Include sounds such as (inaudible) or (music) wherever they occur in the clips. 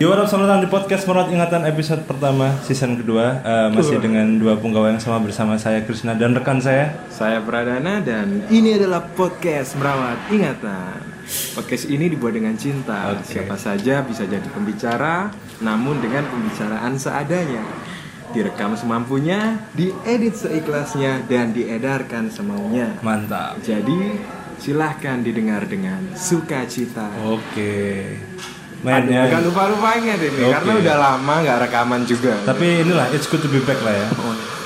Yo, selamat datang di podcast Merawat Ingatan episode pertama season kedua Eh, Masih dengan dua punggawa yang sama bersama saya Krishna dan rekan saya Saya Pradana dan ini adalah podcast Merawat Ingatan. Podcast ini dibuat dengan cinta. Oke. Siapa saja bisa jadi pembicara, namun dengan pembicaraan seadanya. Direkam semampunya, diedit seikhlasnya, dan diedarkan semaunya. Mantap Jadi, silahkan didengar dengan sukacita. Oke Aduh, Mainnya Jangan lupa-lupa ingat ini, Oke. karena udah lama nggak rekaman juga. Tapi inilah, it's good to be back lah ya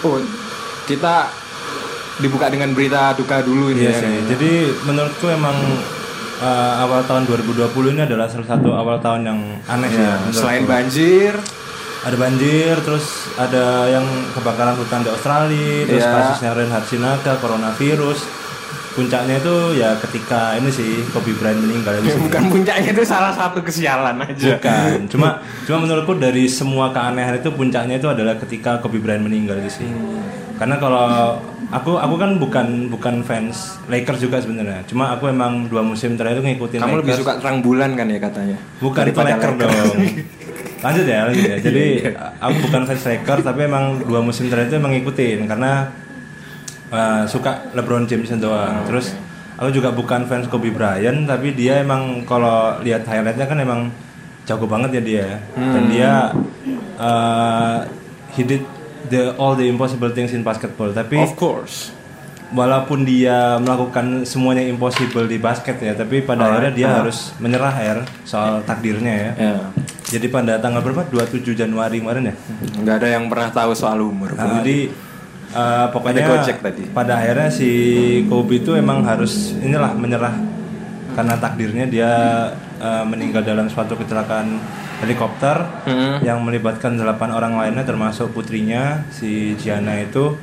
Oh, kita dibuka dengan berita duka dulu Iya ini ya. sih, jadi menurutku emang eh, awal tahun 2020 ini adalah salah satu awal tahun yang aneh ya, Ya, selain banjir, Ada banjir, terus ada yang kebakaran hutan di Australia, terus Iya. kasusnya Reinhard Sinaga, coronavirus Puncaknya itu ya ketika ini sih Kobe Bryant meninggal itu (laughs) bukan puncaknya itu salah satu kesialan aja. Bukan, (laughs) cuma cuma menurutku dari semua keanehan itu puncaknya itu adalah ketika Kobe Bryant meninggal itu sih. Karena kalau aku aku kan bukan bukan fans Lakers juga sebenarnya. Cuma aku emang dua musim terakhir itu ngikutin Kamu lebih Lakers. suka terang bulan kan ya katanya? bukan itu Lakers Lakers. dong. Lanjut ya, lanjut ya. (laughs) Jadi aku bukan fans Lakers tapi emang dua musim terakhir itu emang ngikutin karena uh, suka LeBron James doang. Terus aku juga bukan fans Kobe Bryant tapi dia emang kalau lihat highlightnya kan emang jago banget ya dia. Dan dia uh, he did the all the impossible things in basketball. Tapi Of course. walaupun dia melakukan semuanya impossible di basket ya, tapi pada akhirnya dia harus menyerah ya soal takdirnya ya. Ya. Jadi pada tanggal berapa? 27 Januari kemarin ya. Nggak ada yang pernah tahu soal umur. Nah, jadi uh, pokoknya Gojek tadi. pada akhirnya si Kobe itu emang harus inilah menyerah karena takdirnya dia uh, meninggal dalam suatu kecelakaan helikopter Hmm. yang melibatkan delapan orang lainnya termasuk putrinya si Gianna itu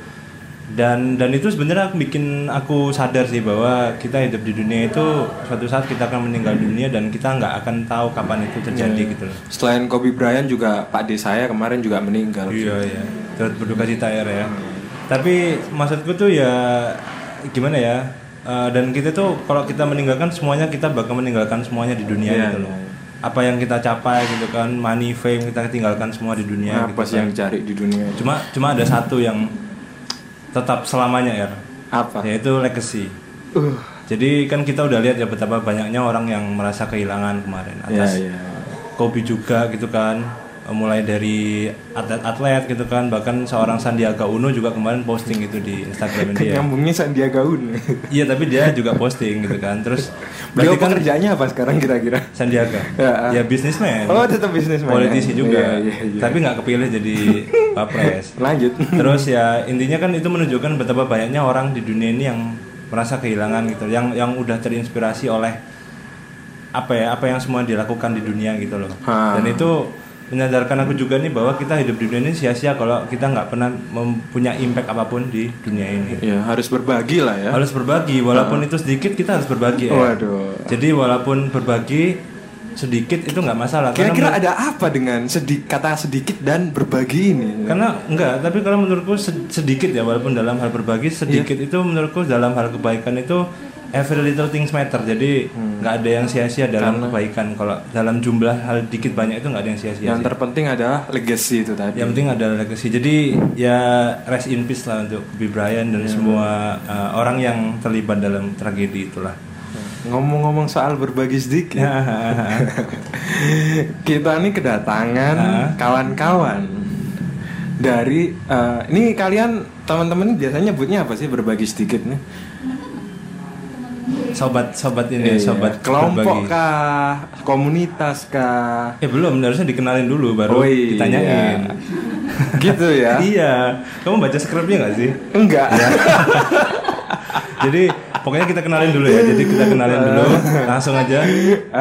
dan dan itu sebenarnya bikin aku sadar sih bahwa kita hidup di dunia itu suatu saat kita akan meninggal dunia dan kita nggak akan tahu kapan itu terjadi Iya. gitu loh. Selain Kobe Bryant juga Pak D saya kemarin juga meninggal. Iya iya. Turut berduka cita ya ya. Tapi maksudku tuh ya gimana ya? eh, dan kita tuh kalau kita meninggalkan semuanya kita bakal meninggalkan semuanya di dunia Iya, gitu loh. iya. Apa yang kita capai gitu kan, money, fame kita tinggalkan semua di dunia. Apa gitu sih kan. yang dicari di dunia? Cuma cuma ada satu yang tetap selamanya ya, Apa? yaitu legacy. Uh. Jadi kan kita udah lihat ya betapa banyaknya orang yang merasa kehilangan kemarin Ya, atas ya. Kobe juga gitu kan mulai dari atlet-atlet gitu kan bahkan seorang Sandiaga Uno juga kemarin posting itu di Instagram dia Nyambungnya Sandiaga Uno. iya tapi dia juga posting gitu kan terus Beliau kan pekerjaannya apa sekarang kira-kira? Sandiaga Ya. ya bisnismen Oh, tetap bisnismen. politisi juga Iya, iya, iya. tapi nggak kepilih jadi (laughs) wapres Lanjut. terus ya intinya kan itu menunjukkan betapa banyaknya orang di dunia ini yang merasa kehilangan gitu yang yang udah terinspirasi oleh apa ya apa yang semua dilakukan di dunia gitu loh Ha. dan itu menyadarkan aku juga nih bahwa kita hidup di dunia ini sia-sia kalau kita nggak pernah mempunyai impact apa pun di dunia ini Ya, harus berbagi lah ya. harus berbagi walaupun itu sedikit kita harus berbagi ya Waduh. jadi walaupun berbagi sedikit itu nggak masalah Kira-kira ada apa dengan sedi kata sedikit dan berbagi ini? Karena enggak, tapi kalau menurutku sed- sedikit ya walaupun dalam hal berbagi sedikit Iya. itu menurutku dalam hal kebaikan itu every little things matter. Jadi Hmm. nggak ada yang sia-sia dalam kebaikan. Kalau dalam jumlah hal dikit banyak itu nggak ada yang sia-sia. yang sih. terpenting adalah legacy itu tadi. Yang penting ada legacy. Jadi ya rest in peace lah untuk Bryant Iya. dan semua uh, orang yang terlibat dalam tragedi itulah. Ngomong-ngomong soal berbagi sedikit, (laughs) kita nih kedatangan kawan-kawan dari eh, ini kalian teman-teman biasanya nyebutnya apa sih berbagi sedikit nih? Sobat-sobat ini, Iya, sobat berbagi. kelompok kah, komunitas kah? Eh belum, harusnya dikenalin dulu baru Oh, iya. ditanyain. gitu ya? (laughs) iya, kamu baca skripnya nggak sih? Enggak. (laughs) Jadi pokoknya kita kenalin dulu ya. Jadi kita kenalin dulu langsung aja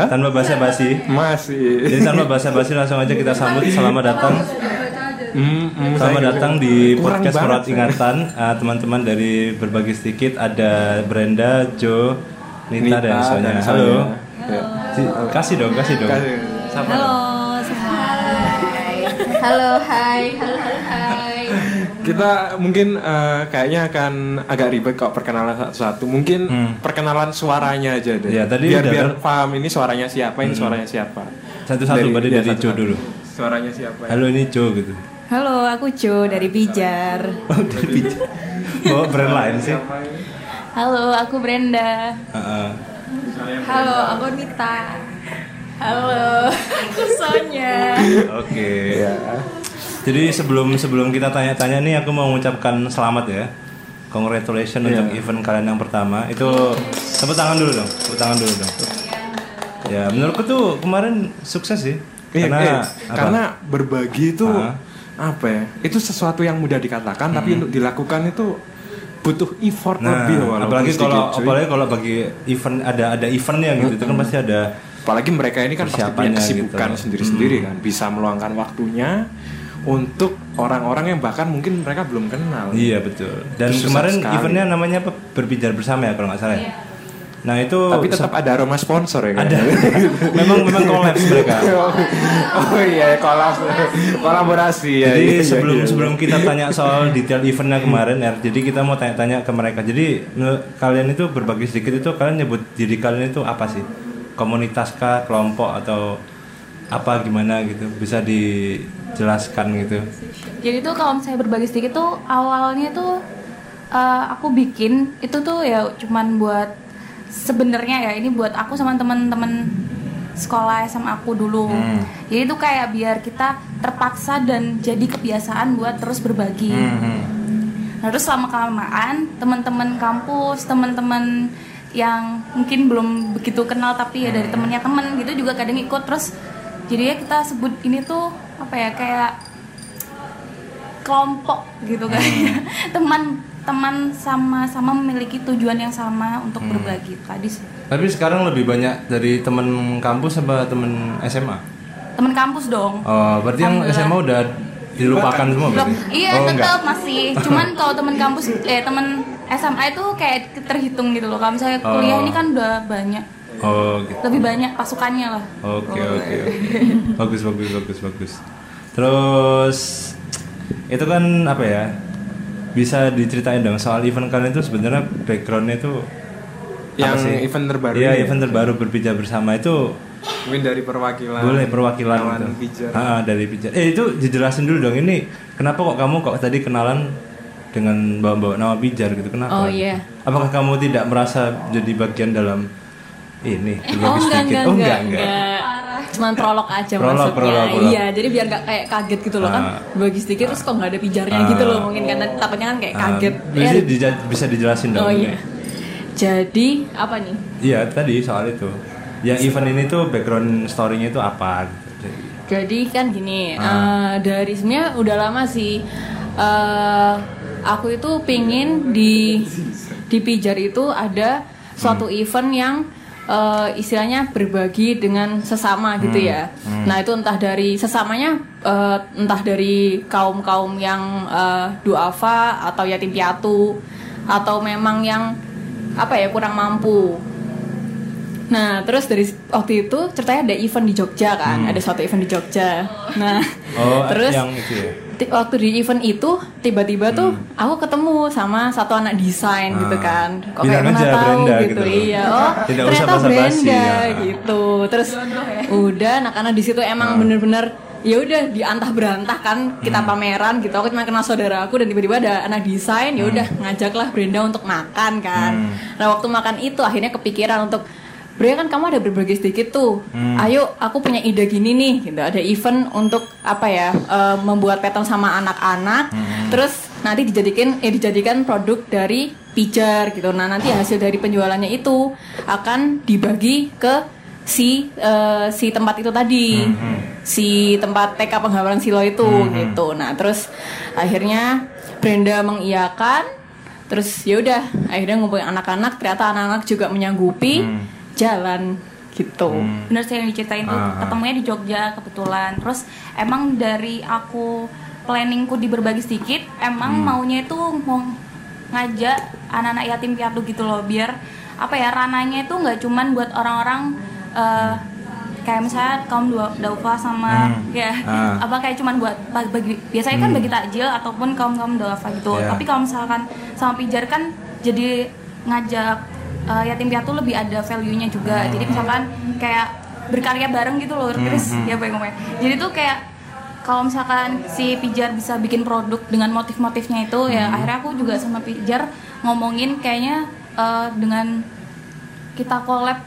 tanpa basa-basi. Masih. Jadi tanpa basa-basi langsung aja kita sambut selamat datang. Hmm, hmm, Selamat datang di Kurang podcast Merawat. Ingatan Ah, teman-teman dari berbagi sedikit ada Brenda, Jo, Nita, dan Nita Sonya. dan Halo. Ya. Si- Kasih dong, kasih dong. Kasih. Sapa Halo semua. Halo, hai. Halo, halo, hai. Kita mungkin eh, kayaknya akan agak ribet kok perkenalan satu-satu. Mungkin Hmm. perkenalan suaranya aja deh. Ya, tadi biar udah biar paham ini suaranya siapa, ini suaranya siapa. Satu-satu berarti ya, dari Jo satu-satu. dulu. Suaranya siapa? ya? Halo ini Jo gitu. Halo, aku Jo dari Pijar. Oh, dari Pijar. Bawa brand lain sih. Halo, aku Brenda. Heeh. Halo, aku Nita. Halo, aku Sonya. Oke. Ya. Jadi sebelum sebelum kita tanya-tanya nih aku mau mengucapkan selamat ya. Congratulations Iya. untuk event kalian yang pertama. Itu tepuk tangan dulu dong. Tepuk tangan dulu dong. Ya, menurutku tuh kemarin sukses sih. Iya, karena eh, karena berbagi itu Ah. apa ya? Itu sesuatu yang mudah dikatakan, tapi untuk dilakukan itu butuh effort Hmm. Nah, lebih. walaupun apalagi kalau apalagi kalau bagi event ada ada eventnya gitu, itu kan pasti ada apalagi mereka ini kan pasti punya kesibukan gitu. sendiri-sendiri kan, bisa meluangkan waktunya untuk orang-orang yang bahkan mungkin mereka belum kenal. Iya betul. Dan kemarin sekali. eventnya namanya apa? Berbicara bersama ya kalau nggak salah. ya? Nah itu Tapi tetap ada aroma sponsor ya kan? ada. (laughs) memang memang kolaps mereka. oh iya, kolab kolaborasi ya. jadi iya, iya, sebelum iya. sebelum kita tanya soal detail eventnya kemarin ya, jadi kita mau tanya-tanya ke mereka. Jadi kalian itu berbagi sedikit itu kalian nyebut diri kalian itu apa sih? Komunitas kah, kelompok atau apa gimana gitu? Bisa dijelaskan gitu. Jadi tuh kalau saya berbagi sedikit tuh awalnya tuh eh, aku bikin itu tuh ya cuman buat sebenarnya ya ini buat aku sama teman-teman sekolah SMA aku dulu. Hmm. Jadi tuh kayak biar kita terpaksa dan jadi kebiasaan buat terus berbagi. Hmm. Nah, terus lama kelamaan teman-teman kampus, teman-teman yang mungkin belum begitu kenal tapi ya dari temennya temen gitu juga kadang ikut terus jadi ya kita sebut ini tuh apa ya kayak kelompok gitu kan (laughs) teman teman sama-sama memiliki tujuan yang sama untuk berbagi tadi sih Tapi sekarang lebih banyak dari teman kampus apa teman SMA? teman kampus dong Oh, berarti yang. SMA udah dilupakan semua berarti? iya oh, tetap masih (laughs) cuman kalau teman kampus eh teman SMA itu kayak terhitung gitu loh kalau misalnya kuliah Oh. ini kan udah banyak Oh, gitu. lebih banyak pasukannya lah Oke oke oke. (laughs) Bagus bagus bagus bagus. Terus itu kan apa ya? Bisa diceritain dong soal event kalian itu sebenarnya backgroundnya itu yang apa sih? event terbaru Iya ya? event terbaru berbicara bersama itu mungkin dari perwakilan boleh perwakilan gitu. pijar. Ah, dari pijar. Eh itu dijelasin dulu dong ini kenapa kok kamu kok tadi kenalan dengan bawa-bawa nama pijar gitu kenapa? Oh, iya. Apakah kamu tidak merasa jadi bagian dalam ini? Oh berbagi enggak sedikit? enggak oh, enggak, enggak, enggak. Cuman prolog aja Prolog, maksudnya. prolog, prolog. Iya, jadi biar nggak kayak kaget gitu loh Ah. kan. Bagi sedikit terus kok nggak ada pijarnya Ah. gitu loh mungkin karena takutnya kan kayak Ah, kaget. bisa, Ya, dija- bisa dijelasin dong. oh iya. Jadi apa nih? Iya tadi soal itu. Yang event ini tuh background story-nya itu apa? Jadi kan gini, Ah. eh, dari sebenarnya udah lama sih. eh, aku itu pingin di di pijar itu ada suatu Hmm. event yang eh, istilahnya berbagi dengan sesama gitu Hmm. ya. Nah itu entah dari sesamanya, eh, entah dari kaum kaum yang eh, duafa atau yatim piatu atau memang yang apa ya kurang mampu. Nah, terus dari waktu itu ceritanya ada event di Jogja kan, ada suatu event di Jogja. Nah, Hmm. Oh, (laughs) terus yang itu ya. Waktu di event itu tiba-tiba tuh aku ketemu sama satu anak desain gitu Hmm. Ah. kan. Kok kayak pernah tahu Brenda gitu. gitu. Iya, (laughs) oh Tidak usah ternyata basa-basi, Brenda ya. gitu. Terus udah anak-anak di situ emang Hmm. bener-bener ya udah diantah berantah kan kita pameran gitu aku cuma kenal saudara aku dan tiba-tiba ada anak desain ya udah ngajaklah Brenda untuk makan kan Hmm. nah waktu makan itu akhirnya kepikiran untuk Brenda kan kamu ada berbagi sedikit tuh. Hmm. ayo aku punya ide gini nih gitu. Ada event untuk apa ya eh, membuat pattern sama anak-anak. Hmm. terus nanti dijadikan eh dijadikan produk dari pijar gitu. Nah nanti hasil dari penjualannya itu akan dibagi ke si eh, si tempat itu tadi. Si tempat TK penggambaran silo itu gitu. Nah terus akhirnya Brenda mengiyakan. Terus ya udah akhirnya ngumpulin anak-anak. Ternyata anak-anak juga menyanggupi jalan gitu bener sih yang diceritain tuh Ah, ah. ketemunya di Jogja kebetulan terus emang dari aku planningku di berbagi sedikit emang maunya itu mau ngajak anak-anak yatim piatu gitu loh biar apa ya rananya itu nggak cuman buat orang-orang eh, kayak misalnya kaum dua daufa sama Hmm. ya Ah. apa kayak cuman buat bagi, biasanya kan bagi takjil ataupun kaum kaum daufa gitu Ya. tapi kalau misalkan sama pijar kan jadi ngajak eh, yatim piatu lebih ada value nya juga. Jadi misalkan kayak berkarya bareng gitu loh Chris. ya baik ngomongnya jadi tuh kayak kalau misalkan si Pijar bisa bikin produk dengan motif-motifnya itu ya akhirnya aku juga sama Pijar ngomongin kayaknya eh, dengan kita collab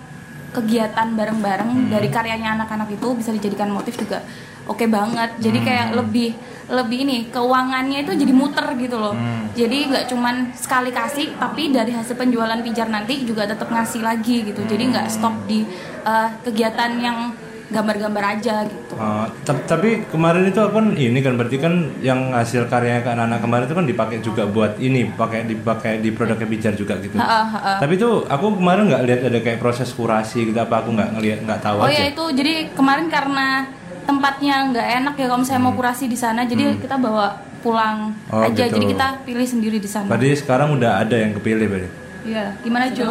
kegiatan bareng-bareng dari karyanya anak-anak itu bisa dijadikan motif juga oke banget. Jadi kayak lebih lebih ini keuangannya itu jadi muter gitu loh. Jadi nggak cuman sekali kasih tapi dari hasil penjualan pijar nanti juga tetap ngasih lagi gitu. Jadi nggak stop di eh, kegiatan yang gambar-gambar aja gitu Oh, tap- tapi kemarin itu kan ini kan berarti kan yang hasil karyanya ke anak-anak kemarin itu kan dipakai juga buat ini pakai dipakai di produknya bijar juga gitu. Ha-ha, ha-ha. Tapi itu aku kemarin nggak lihat ada kayak proses kurasi gitu apa aku nggak ngelihat nggak tahu Oh aja. ya itu jadi kemarin karena tempatnya nggak enak ya kalau misalnya mau kurasi di sana jadi kita bawa pulang Oh, aja gitu. jadi kita pilih sendiri di sana. Berarti sekarang udah ada yang kepilih berarti. Iya, gimana Jo?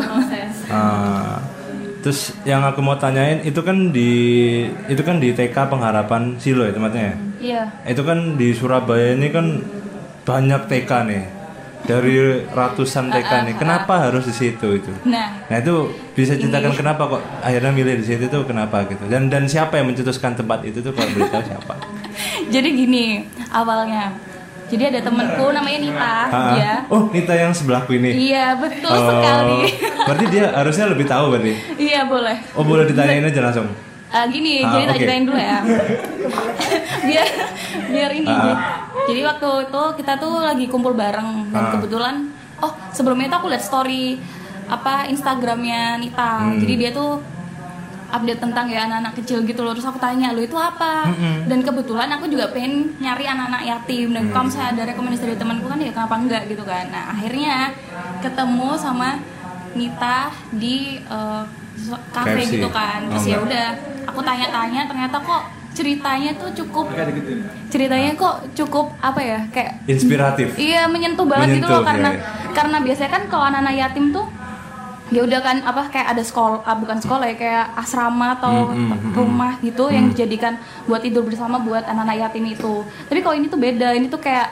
Ah, terus yang aku mau tanyain itu kan di itu kan di TK Pengharapan Silo ya tempatnya. ya? Iya. Itu kan di Surabaya ini kan banyak TK nih. Dari ratusan TK nih. Kenapa harus di situ itu? Nah, Nah itu bisa ceritakan kenapa kok akhirnya milih di situ tuh kenapa gitu dan dan siapa yang mencetuskan tempat itu tuh kalau boleh tahu siapa? (laughs) jadi gini awalnya. Jadi ada temenku namanya Nita, Ah, dia. Oh Nita yang sebelahku ini. Iya betul Oh, sekali. Berarti dia harusnya lebih tahu berarti. iya boleh. Oh boleh ditanyain aja langsung. Ah, gini, Ah, jadi tak oke. ceritain dulu ya. (laughs) biar biar ini. Ah. Jadi waktu itu kita tuh lagi kumpul bareng dan Ah. kebetulan oh sebelumnya itu aku lihat story apa Instagramnya Nita. Hmm. Jadi dia tuh update tentang ya anak-anak kecil gitu loh. Terus aku tanya lo itu apa? Dan kebetulan aku juga pengen nyari anak-anak yatim. Dan kalau misalnya ada rekomendasi dari temanku kan ya kenapa enggak gitu kan. Nah akhirnya ketemu sama Nita di KFC. gitu kan. Terus Oh, ya udah aku tanya-tanya ternyata kok ceritanya tuh cukup Mereka deketin. ceritanya kok cukup apa ya kayak Inspiratif. Iya menyentuh banget gitu Menyentuh, loh karena iya, karena biasanya kan kalau anak-anak yatim tuh ya udah kan apa kayak ada sekolah ah, bukan sekolah ya kayak asrama atau Hmm, rumah gitu yang dijadikan buat tidur bersama buat anak-anak yatim itu. Tapi kalau ini tuh beda, ini tuh kayak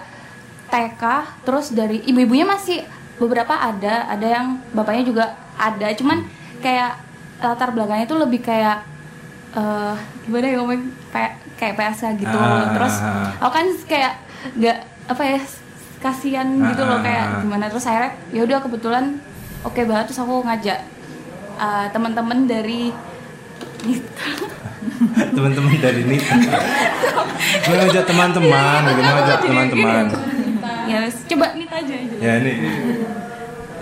TK terus dari ibu-ibunya masih beberapa ada, ada yang bapaknya juga ada, cuman kayak latar belakangnya itu lebih kayak eh gimana ya ngomong kayak kayak PSK gitu. Ah. Terus aku kan kayak nggak apa ya kasihan gitu loh Ah, kayak ah, ah. gimana terus akhirnya ya udah kebetulan oke banget terus aku ngajak uh, teman-teman dari Teman-teman dari Nita. Mengajak (laughs) teman-teman, gitu, mengajak teman-teman. ya wes, coba Nita aja aja Ya ini.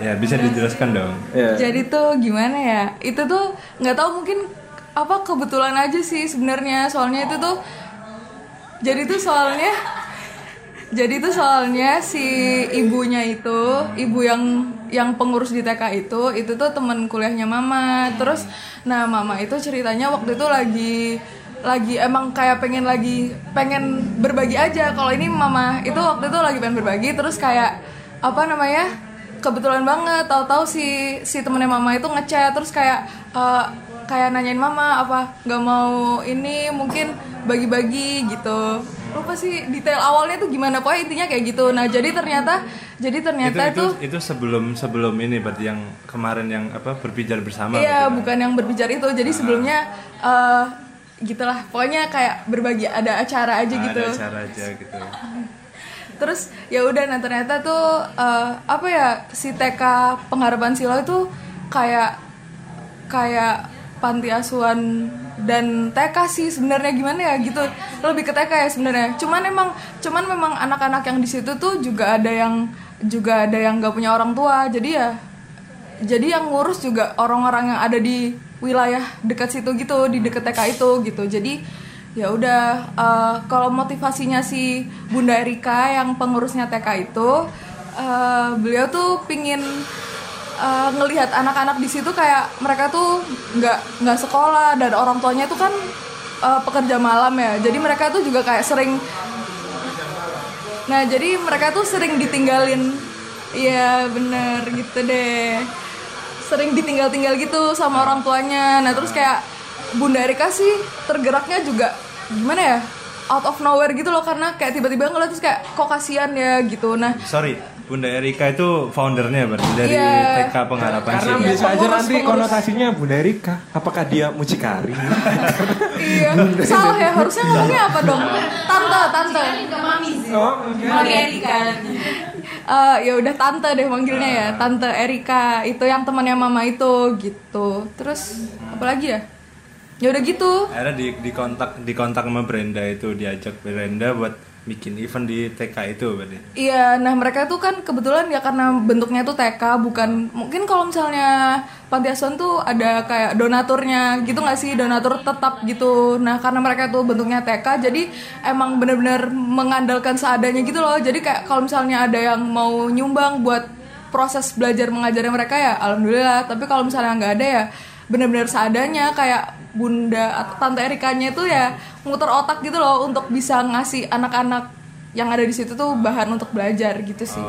Ya bisa dijelaskan dong. Ya. Jadi tuh gimana ya? Itu tuh nggak tahu mungkin apa kebetulan aja sih sebenarnya. Soalnya itu tuh jadi tuh soalnya jadi tuh soalnya si ibunya itu, ibu yang yang pengurus di TK itu, itu tuh teman kuliahnya mama. Terus nah mama itu ceritanya waktu itu lagi lagi emang kayak pengen lagi pengen berbagi aja. Kalau ini mama itu waktu itu lagi pengen berbagi terus kayak apa namanya? kebetulan banget tahu-tahu si si temennya mama itu ngechat terus kayak eh, kayak nanyain mama apa nggak mau ini mungkin bagi-bagi gitu lupa sih detail awalnya tuh gimana pokoknya intinya kayak gitu. Nah jadi ternyata jadi ternyata itu, itu, tuh itu sebelum sebelum ini berarti yang kemarin yang apa berbicara bersama. iya berarti, bukan yang berbicara itu. Jadi sebelumnya eh gitulah. Pokoknya kayak berbagi ada acara aja Nah, gitu. Ada acara aja gitu. (laughs) terus ya udah nah ternyata tuh eh, apa ya si TK pengharapan silo itu kayak kayak panti asuhan dan TK sih sebenarnya gimana ya gitu. Lebih ke TK ya sebenarnya. Cuman emang cuman memang anak-anak yang di situ tuh juga ada yang juga ada yang nggak punya orang tua. Jadi ya jadi yang ngurus juga orang-orang yang ada di wilayah dekat situ gitu di dekat TK itu gitu. Jadi ya udah eh, kalau motivasinya si Bunda Erika yang pengurusnya TK itu eh, beliau tuh pingin eh, ngelihat anak-anak di situ kayak mereka tuh nggak nggak sekolah dan orang tuanya tuh kan eh, pekerja malam ya. Jadi mereka tuh juga kayak sering Nah jadi mereka tuh sering ditinggalin. Iya bener gitu deh. Sering ditinggal-tinggal gitu sama orang tuanya. Nah terus kayak Bunda Erika sih tergeraknya juga Gimana ya Out of nowhere gitu loh Karena kayak tiba-tiba ngeliat terus kayak Kok kasihan ya? gitu. Nah Sorry, Bunda Erika itu foundernya berarti dari Iya. TK Pengharapan Karena Silo. bisa aja nanti konotasinya Bunda Erika. Apakah dia mucikari? iya. (laughs) Salah ya harusnya ngomongnya apa dong? Tante tante. Oh, Mami Erika. Eh, ya udah tante deh manggilnya ya. Tante Erika itu yang temannya mama itu gitu. Terus apa lagi ya? Ya udah gitu. Akhirnya di, di kontak di kontak sama Brenda itu diajak Brenda buat bikin event di TK itu berarti. Iya, nah mereka tuh kan kebetulan ya karena bentuknya tuh TK bukan mungkin kalau misalnya panti asuhan tuh ada kayak donaturnya gitu nggak sih donatur tetap gitu. Nah karena mereka tuh bentuknya TK jadi emang bener-bener mengandalkan seadanya gitu loh. Jadi kayak kalau misalnya ada yang mau nyumbang buat proses belajar mengajarnya mereka ya alhamdulillah. Tapi kalau misalnya nggak ada ya bener-bener seadanya kayak bunda atau tante Erikanya itu ya muter otak gitu loh untuk bisa ngasih anak-anak yang ada di situ tuh bahan untuk belajar gitu sih.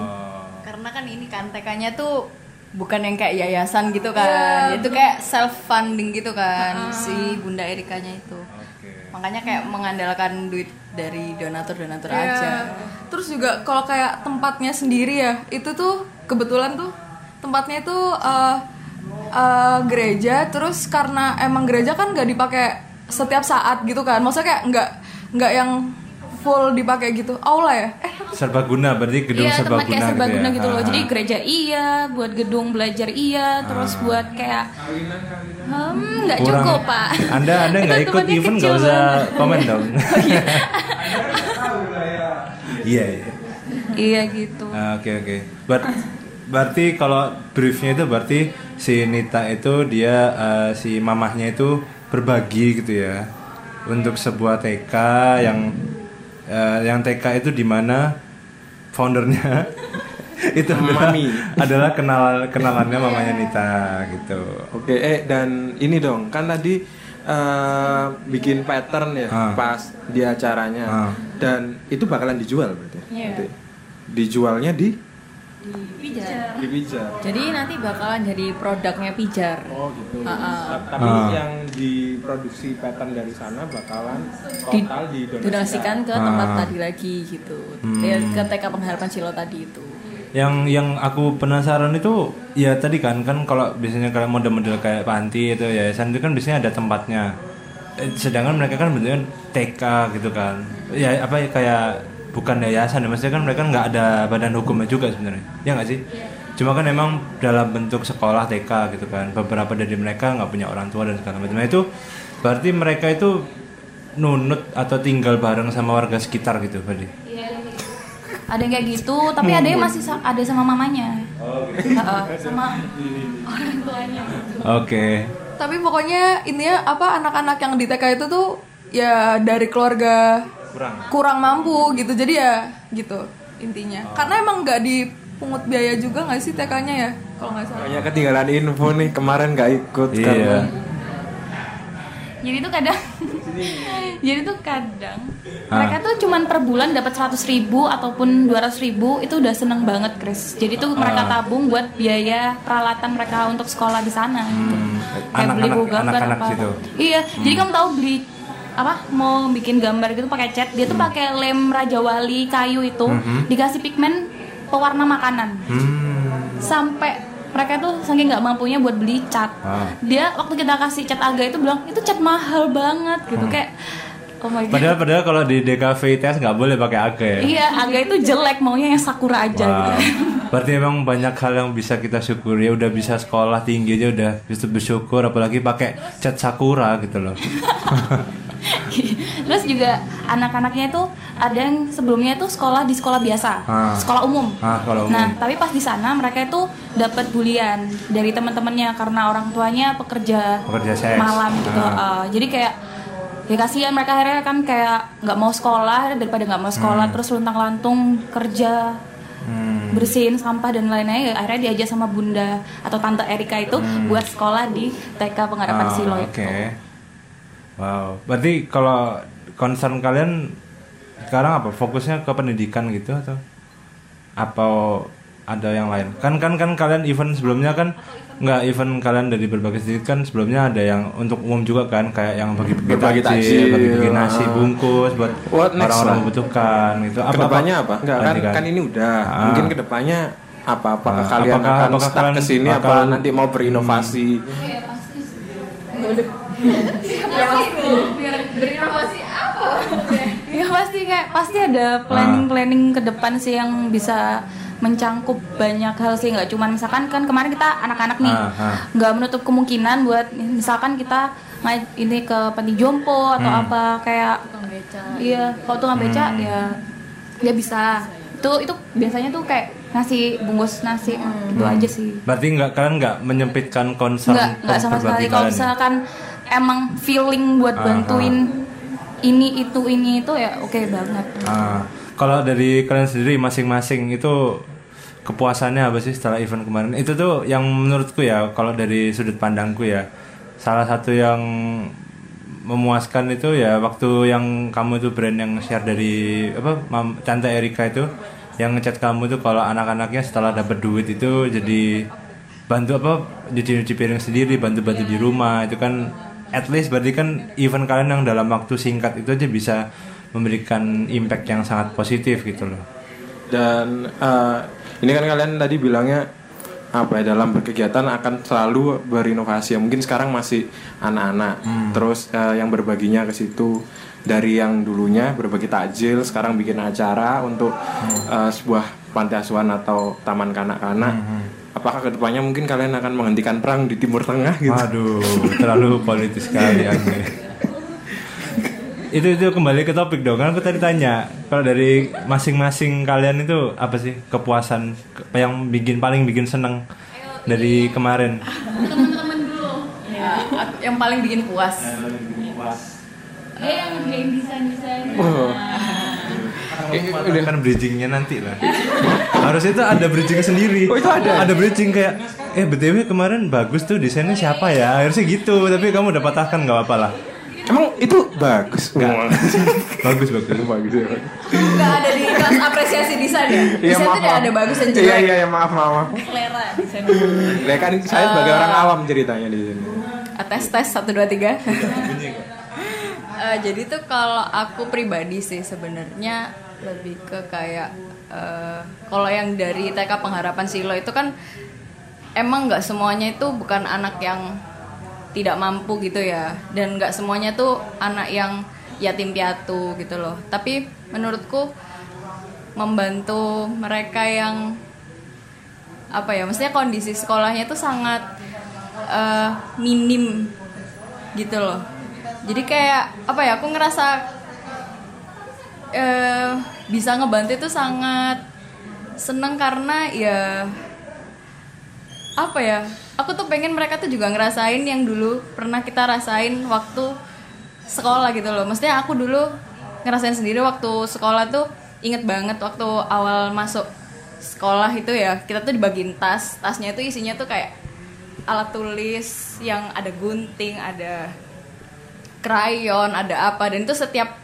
Karena kan ini kan TK-nya tuh bukan yang kayak yayasan gitu kan. Iya, itu kayak self funding gitu kan si Bunda Erikanya itu. Makanya kayak mengandalkan duit dari donatur-donatur Iya. aja. Terus juga kalau kayak tempatnya sendiri ya, itu tuh kebetulan tuh tempatnya itu eh, eh, gereja. Terus karena emang gereja kan nggak dipakai setiap saat gitu kan, maksudnya kayak nggak nggak yang full dipakai gitu. Aula ya? Eh Serbaguna berarti gedung Iya, tempat serbaguna, kayak serbaguna ya. gitu loh. Ah, Jadi gereja iya, buat gedung belajar iya, terus buat kayak hmm nggak cukup pak. Anda Anda nggak ikut event nggak usah komen dong. (laughs) Iya iya. Iya gitu. Ah, Oke oke. Ber- berarti kalau briefnya itu berarti si Nita itu dia eh, si mamahnya itu berbagi gitu ya untuk sebuah TK yang eh, yang TK itu di mana foundernya (laughs) itu adalah, Mami. adalah kenal kenalannya mamanya Nita gitu. Oke, eh dan ini dong, kan tadi eh, bikin pattern ya Ah. pas di acaranya Ah. dan itu bakalan dijual berarti. Nanti. Dijualnya di Pijar. di Pijar. Jadi nanti bakalan jadi produknya pijar. Oh gitu. Ah, Ta- Tapi Ah. yang diproduksi pattern dari sana bakalan Di- total Donasikan ke Ah. tempat tadi lagi gitu. Hmm. Ya, ke TK Pengharapan Silo tadi itu. Yang yang aku penasaran itu ya tadi kan kan kalau biasanya kalian model-model kayak panti itu yayasan itu kan biasanya ada tempatnya. Eh, Sedangkan mereka kan bentuknya TK gitu kan. Ya apa ya kayak bukan yayasan ya maksudnya kan mereka nggak ada badan hukumnya juga sebenarnya. Ya nggak sih? Cuma kan emang dalam bentuk sekolah TK gitu kan. Beberapa dari mereka nggak punya orang tua dan segala macam. Nah, itu berarti mereka itu nunut atau tinggal bareng sama warga sekitar gitu berarti. Ada yang kayak gitu, tapi ada yang masih sa- ada sama mamanya. Heeh, sama (laughs) orang tuanya. Oke. tapi pokoknya intinya apa anak-anak yang di TK itu tuh ya dari keluarga Kurang. kurang mampu gitu jadi ya gitu intinya karena emang nggak dipungut biaya juga nggak sih TK-nya ya kalau nggak salah Kayaknya ketinggalan info nih kemarin nggak ikut Iya. karena Jadi tuh kadang (laughs) Jadi tuh kadang Ah. mereka tuh cuman per bulan dapat 100 ribu ataupun 200 ribu itu udah seneng banget Chris. Jadi tuh mereka Ah. tabung buat biaya peralatan mereka untuk sekolah di sana gitu. Kayak beli anak-anak- buku gambar anak-anak apa. gitu. Iya, jadi kamu tahu beli apa mau bikin gambar gitu pakai cat dia tuh pakai lem raja wali kayu itu dikasih pigmen pewarna makanan Hmm. sampai mereka tuh saking nggak mampunya buat beli cat Ah. dia waktu kita kasih cat aga itu bilang itu cat mahal banget gitu kayak oh my god Padahal padahal kalau di DKV ITS nggak boleh pakai aga ya. iya aga itu jelek maunya yang sakura aja Wow. gitu Berarti emang banyak hal yang bisa kita syukuri. Ya udah bisa sekolah tinggi aja udah bisa bersyukur apalagi pakai cat sakura gitu loh. (laughs) (laughs) terus juga anak-anaknya itu ada yang sebelumnya itu sekolah di sekolah biasa Ah. sekolah umum Ah, sekolah umum. Nah, tapi pas di sana mereka itu dapat bulian dari teman-temannya karena orang tuanya pekerja, Pekerja seks. malam gitu. Ah. Uh, jadi kayak ya kasihan mereka akhirnya kan kayak nggak mau sekolah daripada nggak mau sekolah terus luntang-lantung kerja Hmm. bersihin sampah dan lain-lain ya akhirnya diajak sama bunda atau tante Erika itu buat sekolah di TK Pengharapan Ah, Silo Oke. itu. Wow. Berarti kalau concern kalian sekarang apa? Fokusnya ke pendidikan gitu atau apa ada yang lain? Kan kan kan kalian event sebelumnya kan nggak event kalian dari berbagai titik kan sebelumnya ada yang untuk umum juga kan kayak yang bagi-bagi Berbagi takjil, takjil, bagi-bagi nasi ah. bungkus buat orang-orang membutuhkan gitu. ke depannya apa? Enggak kan, kan ini udah. Ah. Mungkin ke depannya apa? Apakah Ah, kalian apakah- akan apakah stuck kalian ke sini apa nanti mau berinovasi? Ya pasti kayak pasti ada planning-planning ke depan sih yang bisa mencangkup banyak hal sih. Nggak cuma misalkan kan kemarin kita anak-anak nih Ah, ah. nggak menutup kemungkinan buat misalkan kita ini ke panti jompo atau Hmm. apa kayak iya kalau tukang beca ya dia bisa. Itu itu biasanya tuh kayak nasi bungkus nasi gitu aja sih. Berarti nggak kalian nggak menyempitkan concern nggak nggak sama sekali. Kalau ya? Emang feeling buat bantuin ini itu ini itu ya oke banget. Ah, kalau dari kalian sendiri masing-masing itu kepuasannya apa sih setelah event kemarin? Itu tuh yang menurutku ya kalau dari sudut pandangku ya salah satu yang memuaskan itu ya waktu yang kamu itu brand yang share dari apa Mam, Tante Erika itu yang ngechat kamu tuh kalau anak-anaknya setelah dapat duit itu jadi bantu apa nyuci-nyuci piring sendiri bantu-bantu di rumah itu kan at least berarti kan event kalian yang dalam waktu singkat itu aja bisa memberikan impact yang sangat positif gitu loh Dan eh, ini kan kalian tadi bilangnya apa ya dalam berkegiatan akan selalu berinovasi. Ya, Mungkin sekarang masih anak-anak. Terus eh, yang berbaginya ke situ dari yang dulunya berbagi takjil, sekarang bikin acara untuk eh, sebuah panti asuhan atau taman kanak-kanak. Apakah ke depannya mungkin kalian akan menghentikan perang di Timur Tengah gitu? waduh terlalu politis sekali (laughs) itu itu kembali ke topik dong kan aku tadi tanya kalau dari masing-masing kalian itu apa sih kepuasan ke- yang bikin paling bikin seneng dari kemarin Ya, aku- yang paling bikin puas. Oh. Udah kan bridgingnya nanti lah harus itu ada bridging sendiri Oh, itu ada? ada bridging kayak eh btw kemarin bagus tuh desainnya siapa ya harusnya gitu tapi kamu udah patahkan nggak apa-apa lah Emang itu bagus? (laughs) bagus bagus bagus ya. Nggak ada di kelas apresiasi desain ya? Iya, Desain maaf, maaf. ada bagus dan Iya jelek. iya iya, maaf maaf. maaf. Selera desain. Ya kan saya sebagai orang awam ceritanya di sini. tes tes satu dua tiga (laughs) Eh, jadi tuh kalau aku pribadi sih sebenarnya lebih ke kayak eh, kalau yang dari TK pengharapan Silo itu kan emang nggak semuanya itu bukan anak yang tidak mampu gitu ya. Dan nggak semuanya tuh anak yang yatim piatu gitu loh. Tapi menurutku membantu mereka yang apa ya maksudnya kondisi sekolahnya itu sangat eh, minim gitu loh. Jadi kayak apa ya aku ngerasa eh, bisa ngebantu itu sangat seneng karena ya apa ya aku tuh pengen mereka tuh juga ngerasain yang dulu pernah kita rasain waktu sekolah gitu loh. Maksudnya aku dulu ngerasain sendiri waktu sekolah tuh inget banget waktu awal masuk sekolah itu ya kita tuh dibagiin tas tasnya itu isinya tuh kayak alat tulis yang ada gunting ada krayon ada apa dan itu setiap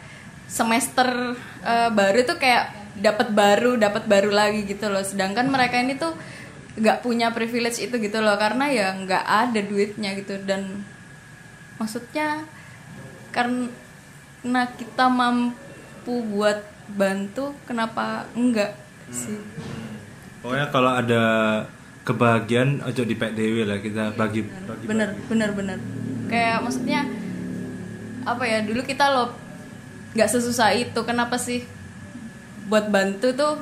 semester eh, baru tuh kayak dapat baru dapat baru lagi gitu loh. Sedangkan mereka ini tuh nggak punya privilege itu gitu loh karena ya nggak ada duitnya gitu. Dan maksudnya karena kita mampu buat bantu kenapa enggak sih? Pokoknya kalau ada kebahagiaan ojo di PDW lah kita bagi bagi bener bener bener. Kayak maksudnya apa ya dulu kita lo nggak sesusah itu kenapa sih buat bantu tuh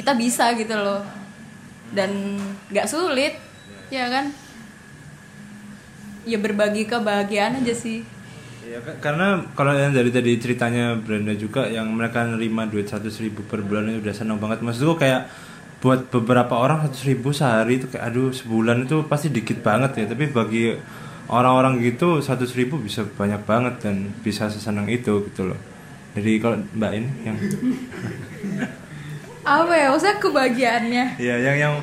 kita bisa gitu loh. Dan nggak sulit ya kan? Ya berbagi kebahagiaan aja sih. Ya, ka- karena kalau yang dari tadi ceritanya Brenda juga yang mereka nerima duit 100 ribu per bulan itu udah seneng banget. Maksudku kayak buat beberapa orang 100 ribu sehari itu kayak aduh sebulan itu pasti dikit banget ya. Tapi bagi orang-orang gitu 100 ribu bisa banyak banget dan bisa sesenang itu gitu loh. Jadi kalau mbak ini yang (laughs) apa ya? Maksudnya kebahagiaannya? Ya yang yang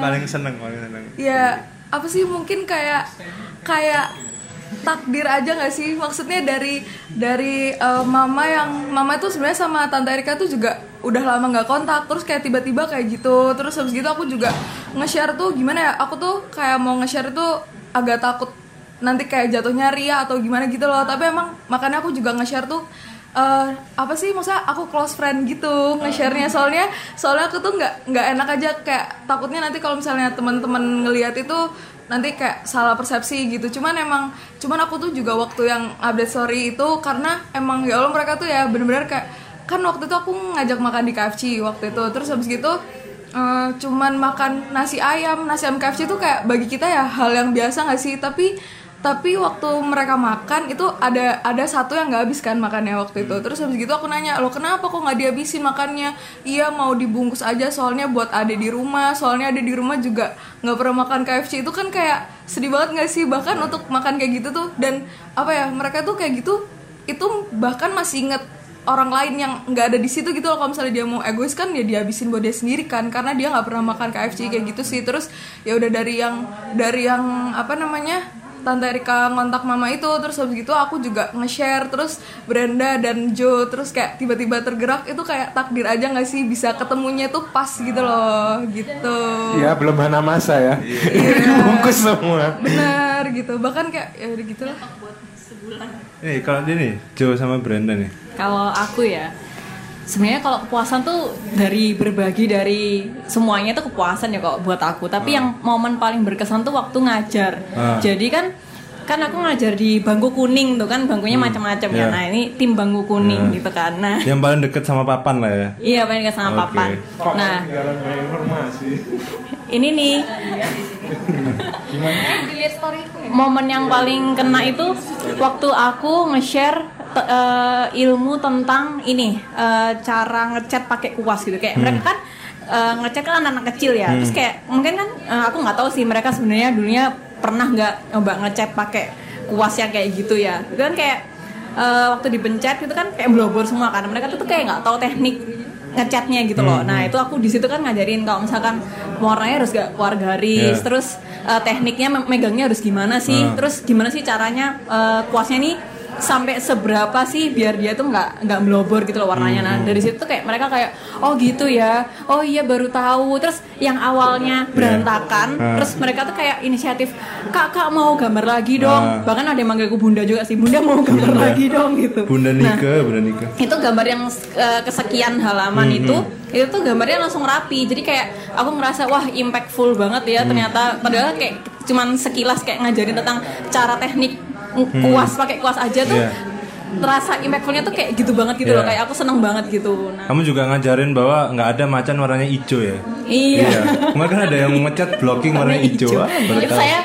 paling seneng paling seneng. ya apa sih? Mungkin kayak kayak takdir aja nggak sih? Maksudnya dari dari eh, mama yang mama itu sebenarnya sama tante Erika tuh juga udah lama nggak kontak. Terus kayak tiba-tiba kayak gitu. Terus habis gitu aku juga nge-share tuh gimana ya? Aku tuh kayak mau nge-share itu agak takut nanti kayak jatuhnya ria atau gimana gitu loh. Tapi emang makanya aku juga nge-share tuh eh, apa sih maksudnya aku close friend gitu nge-share-nya. Soalnya soalnya aku tuh nggak nggak enak aja. Kayak takutnya nanti kalau misalnya teman-teman ngelihat itu nanti kayak salah persepsi gitu. Cuman emang cuman aku tuh juga waktu yang update story itu karena emang ya Allah mereka tuh ya bener-bener kayak kan waktu itu aku ngajak makan di KFC waktu itu. Terus habis gitu eh, cuman makan nasi ayam. Nasi ayam KFC itu kayak bagi kita ya hal yang biasa nggak sih? Tapi tapi waktu mereka makan itu ada ada satu yang nggak habis kan makannya waktu itu. Terus habis gitu aku nanya lo kenapa kok nggak dihabisin makannya? Iya mau dibungkus aja soalnya buat ade di rumah. Soalnya ada di rumah juga nggak pernah makan KFC itu kan kayak sedih banget nggak sih? Bahkan untuk makan kayak gitu tuh dan apa ya mereka tuh kayak gitu itu bahkan masih inget orang lain yang nggak ada di situ gitu loh. Kalau misalnya dia mau egois kan ya dihabisin buat dia sendiri kan karena dia nggak pernah makan KFC kayak gitu sih. Terus ya udah dari yang dari yang apa namanya Tante Erika ngontak mama itu terus habis gitu aku juga nge-share terus Brenda dan Joe terus kayak tiba-tiba tergerak itu kayak takdir aja nggak sih bisa ketemunya tuh pas gitu loh gitu Ya belum mana masa ya. (laughs) Bungkus semua. benar gitu bahkan kayak ya udah gitu lah Eh kalau dia nih Joe sama Brenda nih. Kalau aku ya, sebenarnya kalau kepuasan tuh dari berbagi dari semuanya tuh kepuasan ya kok buat aku. Tapi yang momen paling berkesan tuh waktu ngajar. Ah. Jadi kan kan aku ngajar di bangku kuning tuh kan bangkunya macam-macam ya. Iya. Nah ini tim bangku kuning gitu kan. Nah Yang paling deket sama papan lah ya. iya paling dekat sama Oke. papan. Nah (laughs) ini nih momen yang paling kena itu waktu aku nge-share te- eh, ilmu tentang ini eh, cara ngecat pakai kuas gitu. Kayak mereka kan eh, ngecat kan anak-anak kecil ya. Terus kayak mungkin kan eh, aku nggak tahu sih mereka sebenarnya dulunya pernah nggak coba ngecat pakai kuas yang kayak gitu ya. Itu kan kayak eh, waktu dipencet itu kan kayak blobor semua kan. Mereka tuh, tuh kayak nggak tahu teknik ngecatnya gitu loh. Nah itu aku di situ kan ngajarin kalau misalkan warnanya harus gak keluar garis, Iya. terus eh, tekniknya me- megangnya harus gimana sih, Ah. terus gimana sih caranya eh, kuasnya nih sampai seberapa sih biar dia tuh nggak nggak melobor gitu loh warnanya. Nah dari situ tuh kayak mereka kayak oh gitu ya, oh iya baru tahu. Terus yang awalnya berantakan, Ah. terus mereka tuh kayak inisiatif kak kak mau gambar lagi dong. Ah. Bahkan ada yang manggilku bunda juga sih, bunda mau gambar Bunda. lagi dong gitu. Bunda Nah, Nika, Bunda Nika. itu gambar yang eh, kesekian halaman itu itu tuh gambarnya langsung rapi jadi kayak aku ngerasa wah impactful banget ya ternyata padahal kayak cuman sekilas kayak ngajarin tentang cara teknik kuas pakai kuas aja tuh Iya. terasa impactfulnya tuh kayak gitu banget gitu loh Iya. kayak aku seneng banget gitu nah Kamu juga ngajarin bahwa nggak ada macan warnanya hijau ya? iya, Kemarin kan ada yang ngecat blocking warna hijau. Ah, saya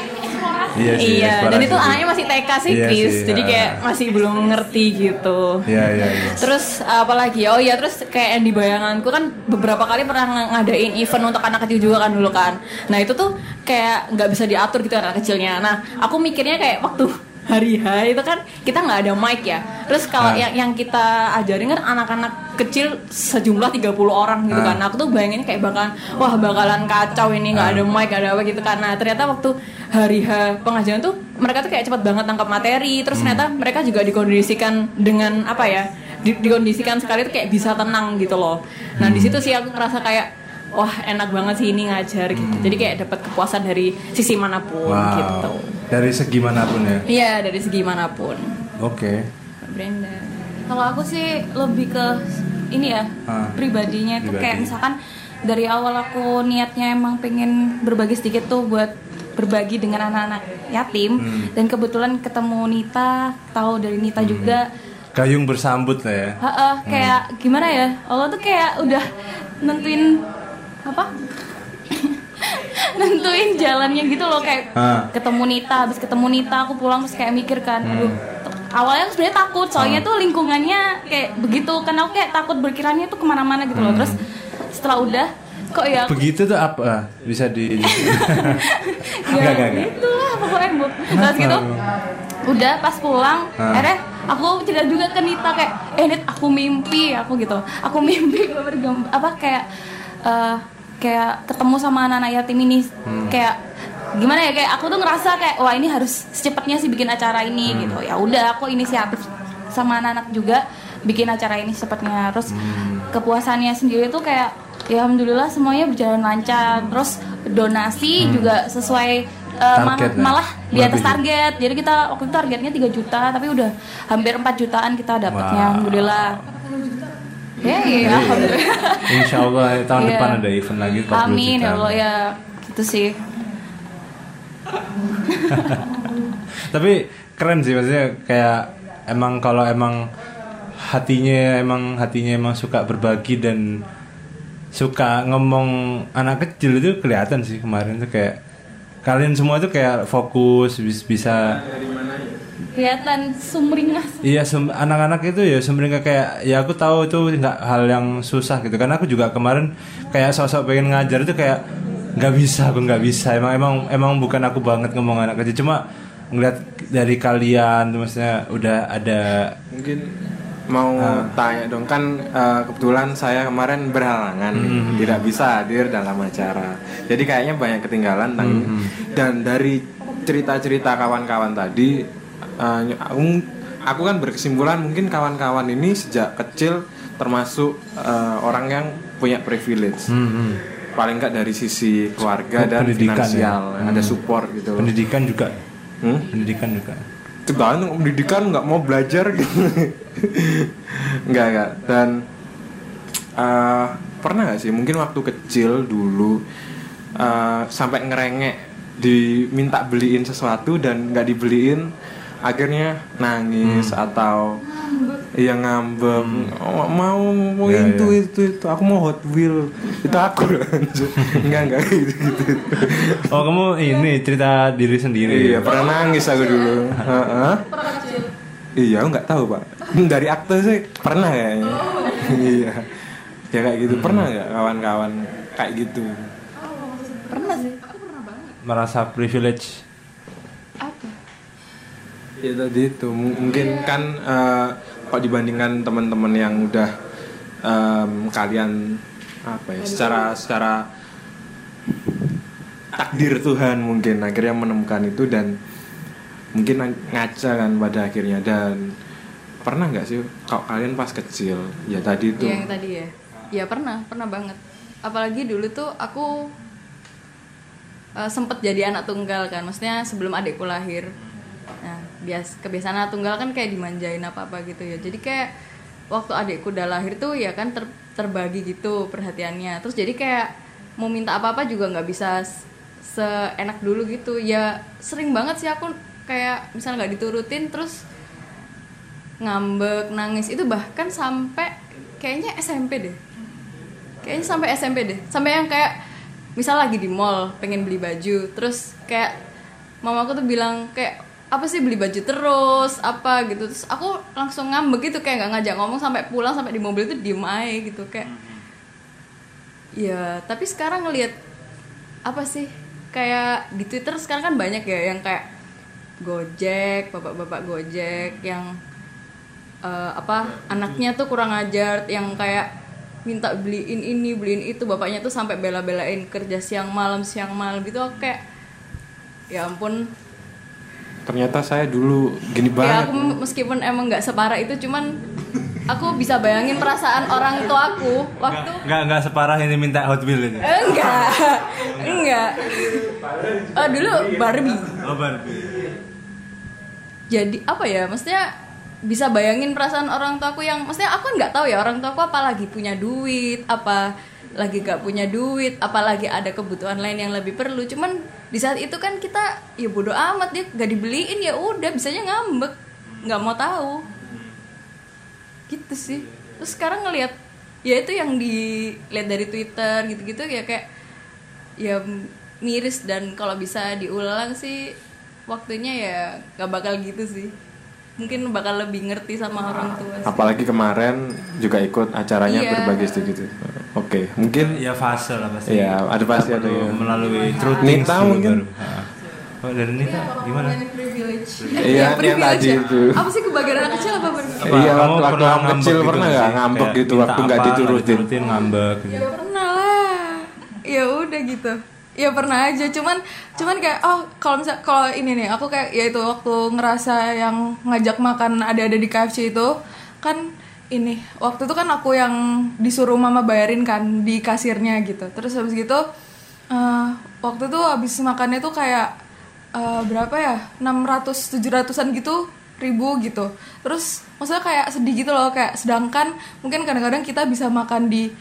Iya sih. iya dan itu anaknya masih TK sih Iya Chris sih, jadi ah. kayak masih belum ngerti gitu Iya iya iya. Terus apalagi oh ya terus kayak yang di bayanganku kan beberapa kali pernah ng- ngadain event untuk anak kecil juga kan dulu kan. Nah itu tuh kayak nggak bisa diatur gitu anak kecilnya. Nah aku mikirnya kayak waktu hari H itu kan kita nggak ada mic ya. Terus kalau Ah. yang yang kita ajarin kan anak-anak kecil sejumlah 30 orang gitu Ah. kan. Nah, aku tuh bayanginnya kayak bakalan wah bakalan kacau ini nggak Ah. ada mic nggak ada apa gitu. Nah ternyata waktu hari H pengajian tuh mereka tuh kayak cepat banget tangkap materi. Terus ternyata mereka juga dikondisikan dengan apa ya? Di- dikondisikan sekali tuh kayak bisa tenang gitu loh. Nah di situ sih aku ngerasa kayak wah enak banget sih ini ngajar gitu. Jadi kayak dapat kepuasan dari sisi mana pun Wow. gitu. Dari segi mana pun ya. Iya dari segi mana pun. Oke. Mbak Brenda. Kalau aku sih lebih ke ini ya Ah, pribadinya itu kayak pribadi. misalkan dari awal aku niatnya emang pengen berbagi sedikit tuh buat berbagi dengan anak-anak yatim Hmm. dan kebetulan ketemu Nita tahu dari Nita juga Gayung bersambut lah ya. Ha-ha, kayak gimana ya Allah tuh kayak udah nentuin apa (laughs) nentuin jalannya gitu loh kayak Ah. ketemu Nita habis ketemu Nita aku pulang terus kayak mikir kan Hmm. aduh awalnya aku sebenarnya takut soalnya Ah. tuh lingkungannya kayak begitu kan aku kayak takut berkiranya tuh ke mana-mana gitu Hmm. loh terus setelah udah kok ya aku Begitu tuh apa? Bisa di (laughs) (laughs) ya Enggak, enggak, enggak. itulah pokoknya bu terus gitu udah pas pulang Ah. akhirnya aku cerita juga ke Nita kayak eh Nit aku mimpi aku gitu aku mimpi gue bergam- apa kayak eh, kayak ketemu sama anak-anak yatim ini. Hmm. kayak gimana ya kayak aku tuh ngerasa kayak wah ini harus secepatnya sih bikin acara ini gitu. Ya udah aku inisiatif sama anak-anak juga bikin acara ini secepatnya. Terus kepuasannya sendiri tuh kayak ya alhamdulillah semuanya berjalan lancar. Terus donasi juga sesuai eh, ma- Target lah. malah di atas target. Jadi kita waktu itu targetnya 3 juta tapi udah hampir 4 jutaan kita dapatnya Wah. alhamdulillah ya iya alhamdulillah Insya Allah tahun Iya. depan ada event lagi 40 amin juta. ya Allah ya gitu sih (laughs) Tapi keren sih maksudnya kayak emang kalau emang hatinya emang hatinya emang suka berbagi dan suka ngomong anak kecil itu kelihatan sih kemarin tuh kayak kalian semua tuh kayak fokus bis- bisa kelihatan sumringah. Iya sum- anak-anak itu ya sebenarnya kayak ya aku tahu itu nggak hal yang susah gitu. Karena aku juga kemarin kayak sosok pengen ngajar itu kayak nggak bisa aku nggak bisa. Emang emang emang bukan aku banget ngomong anak kecil. Cuma ngeliat dari kalian maksudnya udah ada Mungkin mau tanya dong. Kan eh, kebetulan saya kemarin berhalangan tidak bisa hadir dalam acara. Jadi kayaknya banyak ketinggalan tentang ini. dan dari cerita-cerita kawan-kawan tadi eh, aku aku kan berkesimpulan mungkin kawan-kawan ini sejak kecil termasuk eh, orang yang punya privilege. Paling nggak dari sisi keluarga dan Pendidikan ya. finansial, ada support gitu. pendidikan juga Hmm? pendidikan juga tergantung pendidikan nggak mau belajar gitu (laughs) nggak nggak dan eh, pernah nggak sih mungkin waktu kecil dulu eh, sampai ngerengek diminta beliin sesuatu dan nggak dibeliin akhirnya nangis atau iya ngambek oh, mau mau Ya, itu, ya. itu itu aku mau Hot Wheel itu aku nggak nggak gitu gitu oh kamu ini cerita diri sendiri Iya, pernah nangis aku dulu. Heeh. Iya, aku nggak tahu pak. Dari akte sih pernah kayaknya. iya. Ya kayak gitu. Pernah nggak kawan-kawan kayak gitu? pernah sih merasa privilege Ya tadi itu. Mungkin kan eh, kalau dibandingkan teman-teman yang udah em, kalian apa ya secara secara takdir Tuhan mungkin akhirnya menemukan itu dan mungkin ng- ngaca kan pada akhirnya. Dan pernah nggak sih kalau kalian pas kecil? Ya tadi itu. Iya, yang tadi ya. Ya pernah pernah banget. Apalagi dulu tuh aku eh, sempet jadi anak tunggal kan. Maksudnya sebelum adikku lahir nah bias kebiasaan tunggal kan kayak dimanjain apa apa gitu ya. Jadi kayak waktu adikku udah lahir tuh ya kan ter- terbagi gitu perhatiannya. Terus jadi kayak mau minta apa apa juga nggak bisa seenak dulu gitu. Ya sering banget sih aku kayak misalnya nggak diturutin terus ngambek nangis. Itu bahkan sampai kayaknya SMP deh. Kayaknya sampai SMP deh. Sampai yang kayak misal lagi di mall pengen beli baju. Terus kayak mamaku tuh bilang kayak apa sih beli baju terus? Apa? Gitu. Terus aku langsung ngambek gitu kayak nggak ngajak ngomong sampai pulang sampai di mobil itu diem aja gitu kayak ya tapi sekarang ngelihat apa sih kayak di Twitter sekarang kan banyak ya yang kayak Gojek bapak-bapak Gojek yang eh, apa anaknya tuh kurang ajar yang kayak minta beliin ini beliin itu bapaknya tuh sampai bela-belain kerja siang malam siang malam gitu aku kayak ya ampun ternyata saya dulu gini ya banget. aku meskipun emang nggak separah itu cuman aku bisa bayangin perasaan orang tua aku waktu nggak nggak separah ini minta Hot Wheel itu enggak enggak oh dulu Barbie. Oh Barbie. Jadi apa ya maksudnya bisa bayangin perasaan orang tuaku yang maksudnya aku nggak tahu ya orang tuaku apalagi punya duit apa lagi gak punya duit apalagi ada kebutuhan lain yang lebih perlu. Cuman di saat itu kan kita ya bodoh amat dia gak dibeliin ya udah bisanya ngambek. Nggak mau tahu. Gitu sih. Terus sekarang ngelihat ya itu yang dilihat dari twitter gitu-gitu ya kayak ya miris. Dan kalau bisa diulang sih waktunya ya nggak bakal gitu sih. Mungkin bakal lebih ngerti sama orang tua sih. apalagi kemarin juga ikut acaranya Iya. berbagi sedikit oke mungkin ya fase lah pasti ya ada pasti ada ya melalui truth Nita mungkin? Oh dari Nita gimana? iya yang privilege tadi ya. itu apa sih kebahagiaan anak kecil apa? Apa, Iya, waktu pernah kamu kecil ngambek pernah gitu nggak sih? ngambek Kayak gitu waktu nggak diturutin? ngambek gitu. ya pernah lah ya udah gitu ya pernah aja cuman cuman kayak oh kalau misal kalau ini nih aku kayak ya itu waktu ngerasa yang ngajak makan ada-ada di KFC itu kan ini waktu itu kan aku yang disuruh mama bayarin kan di kasirnya gitu. Terus habis gitu eh, waktu itu habis makannya tuh kayak eh, berapa ya 600 700-an gitu ribu gitu. Terus maksudnya kayak sedih gitu loh kayak sedangkan mungkin kadang-kadang kita bisa makan di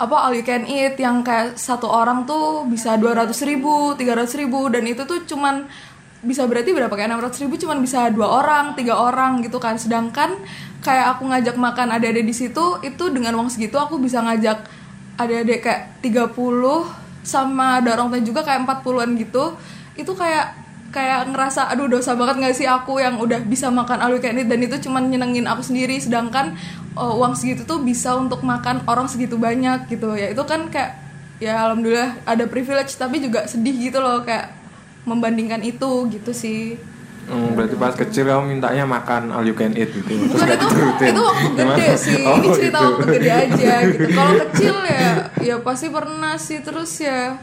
apa all you can eat yang kayak satu orang tuh bisa 200 ribu 300 ribu dan itu tuh cuman bisa berarti berapa? Kayak 600 ribu cuman bisa dua orang tiga orang gitu kan. Sedangkan kayak aku ngajak makan ada-ada di situ itu dengan uang segitu aku bisa ngajak ada-ada kayak 30 sama ada orang juga kayak 40-an gitu. Itu kayak kayak ngerasa aduh dosa banget gak sih aku yang udah bisa makan you can eat dan itu cuman nyenengin aku sendiri. Sedangkan uh, uang segitu tuh bisa untuk makan orang segitu banyak gitu. Ya itu kan kayak ya alhamdulillah ada privilege tapi juga sedih gitu loh. Kayak membandingkan itu gitu sih Hmm, berarti pas kecil kamu mintanya makan all you can eat gitu. Terus Bukan itu, diturutin. itu waktu gede Gimana? sih. Oh, Ini cerita gitu. waktu gede aja gitu. (laughs) Kalau kecil ya, ya pasti pernah sih terus ya.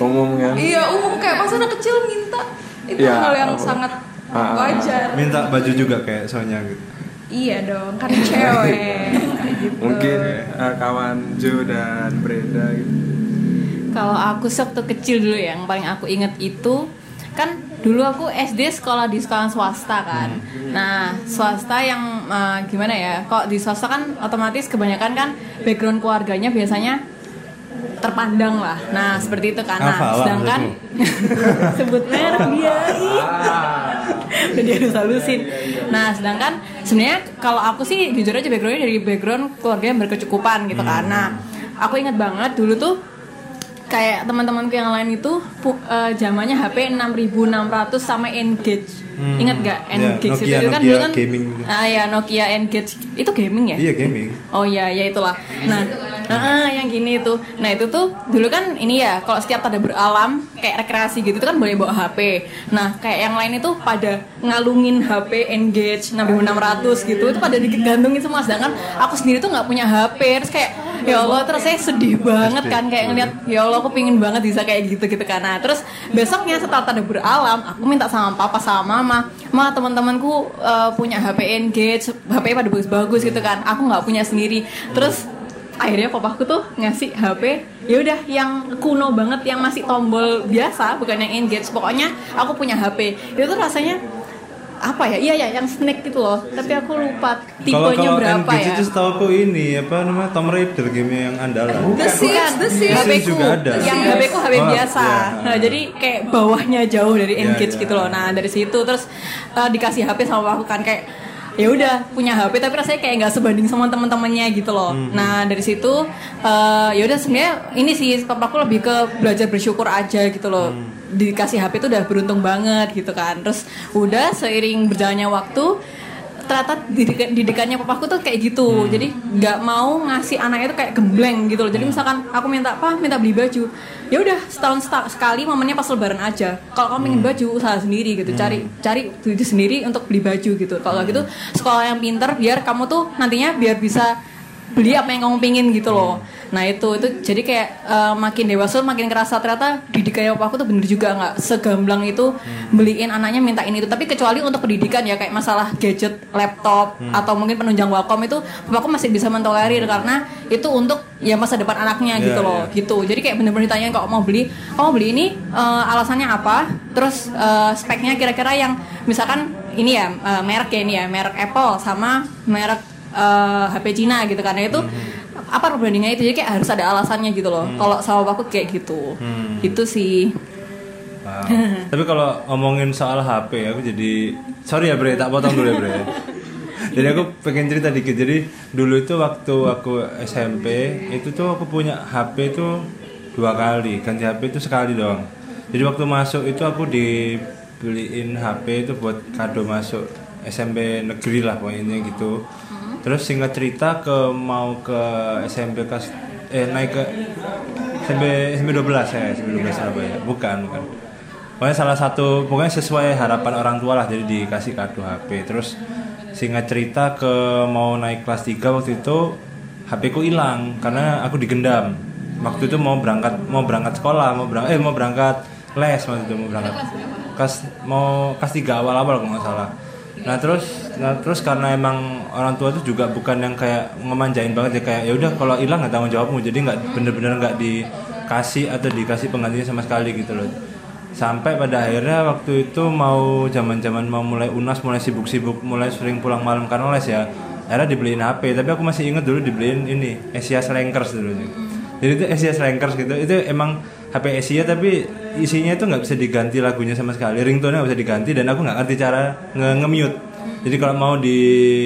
Umum kan? Iya umum kayak pas anak kecil minta itu Iya, hal yang apa? sangat Ah, ah, wajar. minta baju juga kayak Sonya gitu Iya dong, kan cewek. (laughs) Mungkin eh, kawan Jo dan Brenda gitu. Kalau aku waktu kecil dulu ya, yang paling aku inget itu kan dulu aku SD sekolah di sekolah swasta kan. Nah swasta yang eh, gimana ya? Kok di swasta kan otomatis kebanyakan kan background keluarganya biasanya terpandang lah. Nah seperti itu kan. Nah sedangkan (laughs) sebut merek dia. Udah dia harus halusin. Nah sedangkan sebenarnya kalau aku sih jujur aja backgroundnya dari background keluarga yang berkecukupan gitu kan. Nah aku ingat banget dulu tuh kayak teman-temanku yang lain itu eh, zamannya HP 6600 sama Engage. Hmm. Ingat gak Ya, Engage Nokia- itu kan Nokia dulu kan gaming. Ah ya Nokia Engage. Itu gaming ya? iya gaming Oh iya, ya itulah. Nah, ah, yang gini itu. Nah itu tuh dulu kan ini ya, kalau setiap pada beralam kayak rekreasi gitu itu kan boleh bawa HP. Nah kayak yang lain itu pada ngalungin HP Engage 6600 gitu, itu pada digantungin semua. Sedangkan aku sendiri tuh nggak punya HP. Terus kayak ya Allah, terus saya sedih banget kan kayak ngeliat ya Allah aku pingin banget bisa kayak gitu gitu kan. Nah terus besoknya setelah pada beralam, aku minta sama papa sama mama, ma teman-temanku eh, punya HP Engage, HP pada bagus-bagus gitu kan. Aku nggak punya sendiri. Terus akhirnya papaku tuh ngasih HP ya udah yang kuno banget yang masih tombol biasa bukan yang engage pokoknya aku punya HP itu tuh rasanya apa ya iya ya yang snake gitu loh tapi aku lupa kalau tipenya kalau berapa Engage ya itu setahu aku ini apa namanya Tomb Raider game yang andalan The Sims, Bukan, The Sims. Ku juga ada. yang. HP ku HP Oh, biasa. iya. Nah, jadi kayak bawahnya jauh dari Iya, engage iya. gitu loh. Nah, dari situ terus eh, dikasih HP sama aku kan kayak ya udah punya HP tapi rasanya kayak nggak sebanding sama teman-temannya gitu loh. Hmm. Nah, dari situ eh, ya udah sebenarnya ini sih papaku lebih ke belajar bersyukur aja gitu loh. Hmm. Dikasih HP itu udah beruntung banget gitu kan. Terus udah seiring berjalannya waktu ternyata didikan, didikannya papaku tuh kayak gitu. Hmm. jadi nggak mau ngasih anaknya tuh kayak gembleng gitu loh. Jadi Hmm. misalkan aku minta apa minta beli baju. Ya udah setahun seta- sekali momennya pas lebaran aja. Kalau kamu Hmm. ingin baju usaha sendiri gitu. Cari cari duit sendiri untuk beli baju gitu. Kalau nggak gitu sekolah yang pinter biar kamu tuh nantinya biar bisa beli apa yang kamu pingin gitu loh. Nah itu itu jadi kayak eh, makin dewasa makin kerasa ternyata didikannya papaku tuh bener juga nggak segamblang itu beliin anaknya mintain itu. Tapi kecuali untuk pendidikan ya kayak masalah gadget laptop atau mungkin penunjang Wacom itu papaku masih bisa mentolerir karena itu untuk ya masa depan anaknya Iya, gitu loh iya. gitu. Jadi kayak bener-bener ditanyain kok mau beli oh mau beli ini eh, alasannya apa? Terus eh, speknya kira-kira yang misalkan ini ya eh, merek ya ini ya merek Apple sama merek eh, HP Cina gitu karena itu apa perbandingannya itu jadi kayak harus ada alasannya gitu loh kalau sama aku kayak gitu Hmm. itu sih Wow. Tapi kalau ngomongin soal HP aku jadi sorry ya Bre, tak potong dulu ya Bre. (laughs) jadi aku pengen cerita dikit. Jadi dulu itu waktu aku SMP itu tuh aku punya HP itu dua kali, ganti HP itu sekali doang. Jadi waktu masuk itu aku dibeliin HP itu buat kado masuk SMP negeri lah pokoknya gitu. Terus singkat cerita ke mau ke SMP kelas eh naik ke SMP SMP 12 ya, SMP 12 Surabaya. Bukan, bukan. Pokoknya salah satu pokoknya sesuai harapan orang tua lah jadi dikasih kado HP. Terus singkat cerita ke mau naik kelas 3 waktu itu HP ku hilang karena aku digendam. waktu itu mau berangkat mau berangkat sekolah mau berangkat eh mau berangkat les waktu itu mau berangkat kelas mau kelas tiga awal awal kalau nggak salah nah terus nah terus karena emang orang tua itu juga bukan yang kayak ngemanjain banget ya kayak ya udah kalau hilang nggak tanggung jawabmu. Jadi nggak bener-bener nggak dikasih atau dikasih penggantinya sama sekali gitu loh. Sampai pada akhirnya waktu itu mau zaman-zaman mau mulai unas mulai sibuk-sibuk mulai sering pulang malam karena les ya akhirnya dibeliin HP tapi aku masih inget dulu dibeliin ini Asia Slankers dulu jadi itu Asia Slankers gitu. Itu emang HP Asia tapi isinya itu nggak bisa diganti lagunya sama sekali. Ringtone nggak bisa diganti dan aku nggak ngerti cara nge nge-mute jadi kalau mau di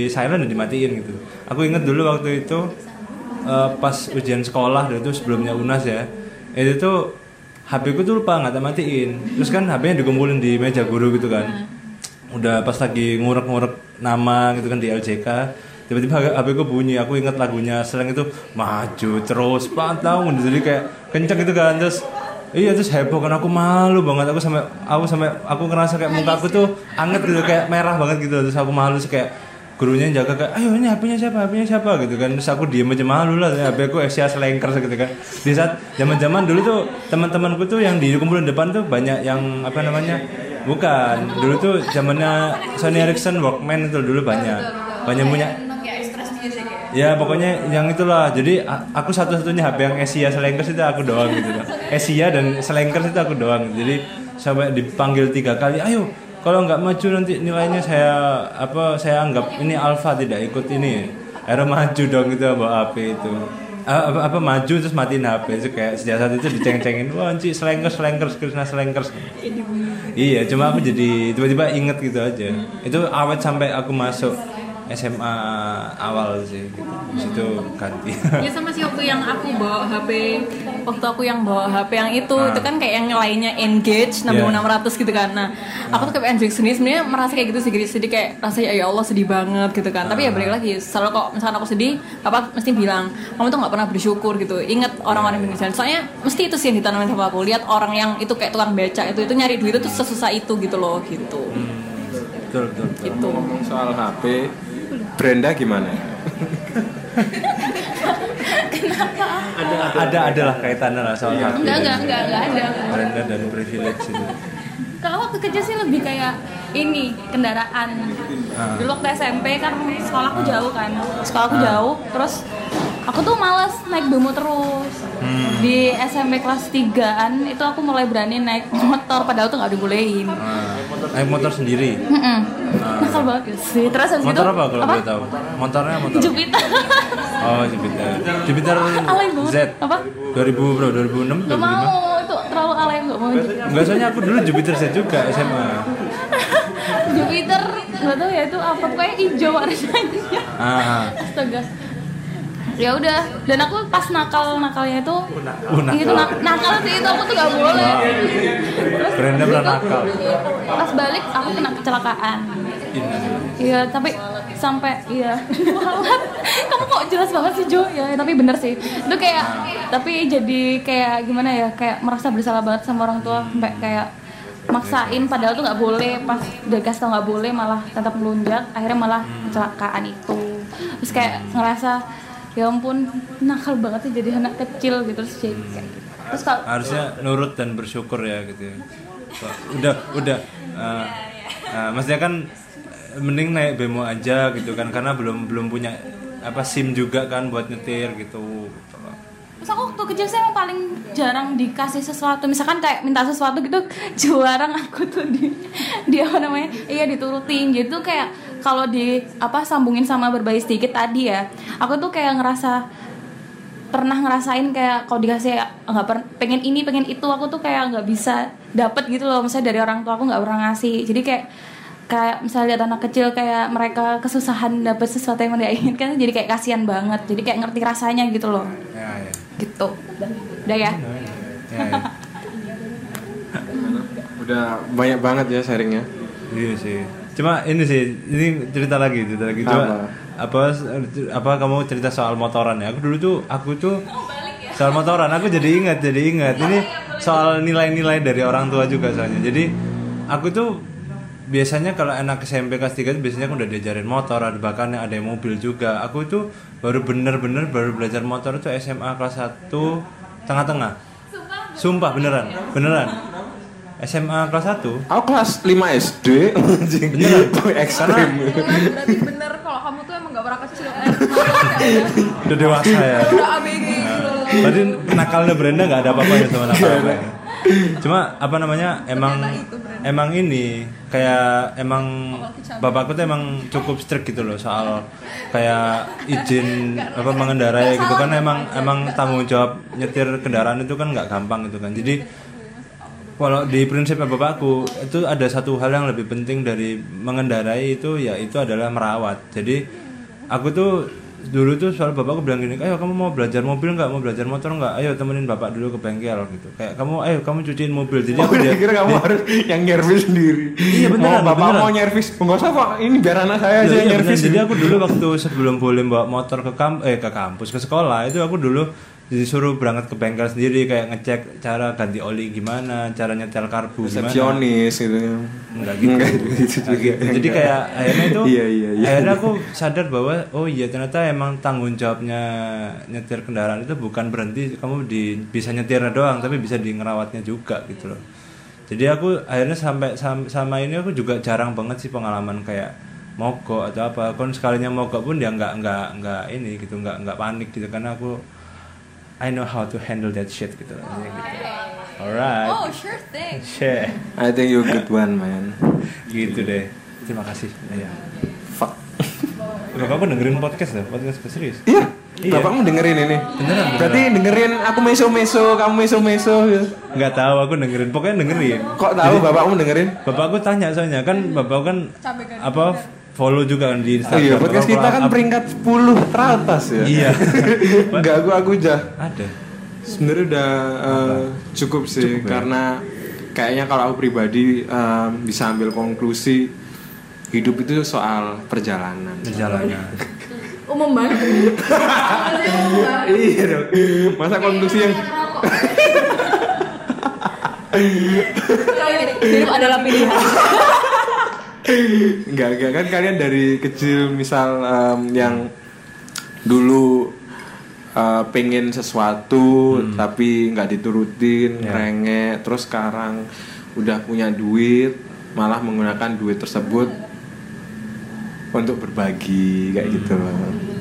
silent ya dimatiin gitu. Aku inget dulu waktu itu eh, pas ujian sekolah itu sebelumnya unas ya. Itu tuh HP ku tuh lupa nggak matiin terus kan HP-nya dikumpulin di meja guru gitu kan. Udah pas lagi ngurek-ngurek nama gitu kan di LJK tiba-tiba HP ku bunyi aku inget lagunya selain itu maju terus pantau. Jadi kayak kenceng gitu kan. Terus iya terus heboh kan aku malu banget. Aku sampai aku sampai aku ngerasa kayak muka aku tuh anget gitu kayak merah banget gitu. Terus aku malu terus kayak gurunya yang jaga kayak ayo ini HP-nya siapa? HP-nya siapa? gitu kan. Terus aku diem aja malu lah HP aku Asia Slankers gitu kan. Di saat zaman-zaman dulu tuh teman-temanku tuh yang di kumpulin depan tuh banyak yang apa namanya bukan. Dulu tuh zamannya Sony Ericsson Walkman itu dulu banyak. Banyak punya Music ya Ya pokoknya yang itulah. Jadi aku satu-satunya HP yang Asia Slankers itu aku doang gitu loh. Asia dan Slankers itu aku doang. Jadi sampai dipanggil tiga kali, ayo kalau nggak maju nanti nilainya saya apa saya anggap ini alfa tidak ikut ini. Akhirnya maju dong gitu bawa HP itu. A- apa, apa maju terus matiin HP itu kayak sejak saat itu diceng-cengin wah anci slankers slankers Krishna slankers iya cuma aku jadi tiba-tiba inget gitu aja itu awet sampai aku masuk SMA awal sih. Gitu. Di situ ganti. Ya sama sih waktu yang aku bawa HP waktu aku yang bawa HP yang itu itu kan kayak yang lainnya engage 6600 gitu kan. Nah aku tuh kayak engage sendiri sebenarnya merasa kayak gitu sih jadi sedih kayak rasanya ya Allah sedih banget gitu kan. Tapi ya balik lagi selalu kok misalkan aku sedih papa mesti bilang kamu tuh nggak pernah bersyukur gitu. Ingat orang-orang Indonesia soalnya mesti itu sih yang ditanamin sama aku. Lihat orang yang itu kayak tukang beca itu itu nyari duit itu tuh sesusah itu gitu loh gitu. Betul betul, betul. gitu. Ngomong soal HP, Brenda gimana? ada ada. Lah kaitannya lah soal HP enggak enggak enggak enggak ada. Brenda dan privilege itu kalau waktu kecil sih lebih kayak ini kendaraan. Ah. dulu waktu SMP kan sekolahku jauh kan. Sekolahku jauh terus aku tuh males naik bemo terus. Di SMP kelas 3an itu aku mulai berani naik motor padahal tuh nggak dibolehin. Ah, naik motor sendiri? Mm-mm. nakal banget sih. Terus habis motor itu apa kalau boleh tahu? Motornya motor. Jupiter. Oh Jupiter. Jupiter alay banget. Z. Apa? 2000 berapa? 2006 gak 2005 mau itu terlalu alay gak mau. Enggak soalnya aku dulu Jupiter Z juga SMA (laughs) Jupiter nggak tahu ya itu apa? Pokoknya hijau warnanya. Ah. Astaga ya udah. Dan aku pas nakal nakalnya itu Oh, itu nak- nakal. sih itu aku tuh gak boleh. Terus Brenda pernah nakal. pas balik aku kena kecelakaan. Innalillahi. iya tapi sampai iya. (laughs) Kamu kok jelas banget sih Jo? Ya tapi bener sih. Itu kayak tapi jadi kayak gimana ya kayak merasa bersalah banget sama orang tua. Sampai kayak maksain padahal tuh nggak boleh. Pas udah kasih tau nggak boleh malah tetap melunjak. Akhirnya malah kecelakaan itu. Terus kayak ngerasa ya ampun nakal banget sih jadi anak kecil gitu terus jadi kayak gitu. terus kalau harusnya nurut dan bersyukur ya gitu ya. Udah udah uh, uh, maksudnya kan mending naik bemo aja gitu kan karena belum belum punya apa sim juga kan buat nyetir gitu Terus aku waktu kecil saya emang paling jarang dikasih sesuatu Misalkan kayak minta sesuatu gitu (laughs) Jarang aku tuh di di apa namanya Iya diturutin Jadi tuh kayak kalau di apa sambungin sama berbagi sedikit tadi ya Aku tuh kayak ngerasa pernah ngerasain kayak kalau dikasih nggak per- pengen ini pengen itu aku tuh kayak nggak bisa dapet gitu loh. Misalnya dari orang tua aku nggak pernah ngasih. Jadi kayak kayak misalnya lihat anak kecil kayak mereka kesusahan dapet sesuatu yang dia inginkan jadi kayak kasihan banget. Jadi kayak ngerti rasanya gitu loh. Ya ya. Gitu. Udah ya. Ya, ya. (laughs) Udah banyak banget ya sharingnya. iya sih cuma ini sih ini cerita lagi cerita lagi. Coba apa? apa kamu cerita soal motoran ya? Aku dulu tuh aku tuh soal motoran aku jadi ingat jadi ingat. Ini soal nilai-nilai dari orang tua juga soalnya. Jadi aku tuh biasanya kalau anak SMP kelas 3 itu biasanya aku udah diajarin motor ada bahkan yang ada yang mobil juga. Aku tuh baru bener-bener baru belajar motor itu SMA kelas 1 tengah-tengah. Sumpah beneran, beneran. SMA kelas 1 Aku kelas 5 SD anjing. Beneran? Boy ekstrim. berarti bener kalau kamu tuh emang gak pernah kecil eh, udah dewasa ya. udah ABG gitu loh Berarti nakalnya Brenda nggak ada apa-apanya sama nakal. Cuma apa namanya emang itu, emang ini kayak emang bapakku tuh emang cukup strict gitu loh soal kayak izin (laughs) apa mengendarai gitu kan emang emang tanggung jawab nyetir kendaraan itu kan nggak gampang gitu kan. Jadi kalau di prinsipnya bapakku itu ada satu hal yang lebih penting dari mengendarai itu ya itu adalah merawat. Jadi aku tuh dulu tuh soal bapakku bilang gini, ayo kamu mau belajar mobil nggak, mau belajar motor nggak, ayo temenin bapak dulu ke bengkel gitu. Kayak kamu, ayo kamu cuciin mobil. Jadi Oh, aku dia, kira kamu harus yang nyervis sendiri. Iya, beneran, Mau bapak beneran. mau nyervis, enggak usah Pak. Ini biar anak saya aja yang iya, nyervis. Jadi aku dulu waktu sebelum boleh bawa motor ke kamp eh ke kampus ke sekolah itu aku dulu disuruh berangkat ke bengkel sendiri kayak ngecek cara ganti oli gimana, cara nyetel karbu gimana. resepsionis gitu. Enggak gitu. Enggak gitu Enggak gitu. Jadi kayak akhirnya itu Iya, iya, iya. akhirnya aku sadar bahwa oh iya ternyata emang tanggung jawabnya nyetir kendaraan itu bukan berhenti kamu di bisa nyetirnya doang tapi bisa di ngerawatnya juga gitu loh. Jadi aku akhirnya sampai sam- sama ini aku juga jarang banget sih pengalaman kayak mogok atau apa. Kon sekalinya mogok pun dia nggak nggak nggak ini gitu nggak nggak panik gitu karena aku I know how to handle that shit gitu. Jadi gitu. Alright. Oh, sure thing. (laughs) Shit. I think you good one, man. gitu deh terima kasih ya Fuck. (laughs) bapakku dengerin podcast loh podcast serius Iya. Iya. Bapakmu dengerin ini. Beneran, Berarti dengerin aku meso-meso, kamu meso-meso. ya. nggak tahu aku dengerin pokoknya dengerin Kok tahu bapakmu dengerin? bapakku tanya soalnya kan bapakku kan apa follow juga kan di Oh Instagram iya, podcast kita kan up- peringkat 10 teratas ya. iya (laughs) Enggak, aku aku udah ada sebenarnya udah eh, cukup sih ya? karena kayaknya kalau aku pribadi eh, bisa ambil konklusi hidup itu soal perjalanan. perjalanan (laughs) Umum banget. iya dong. Masa konklusi yang (laughs) Hidup adalah pilihan. Enggak enggak. Kan kalian dari kecil misal em, yang dulu eh, pengen sesuatu tapi nggak diturutin, rengek, terus sekarang udah punya duit malah menggunakan duit tersebut untuk berbagi kayak gitu loh.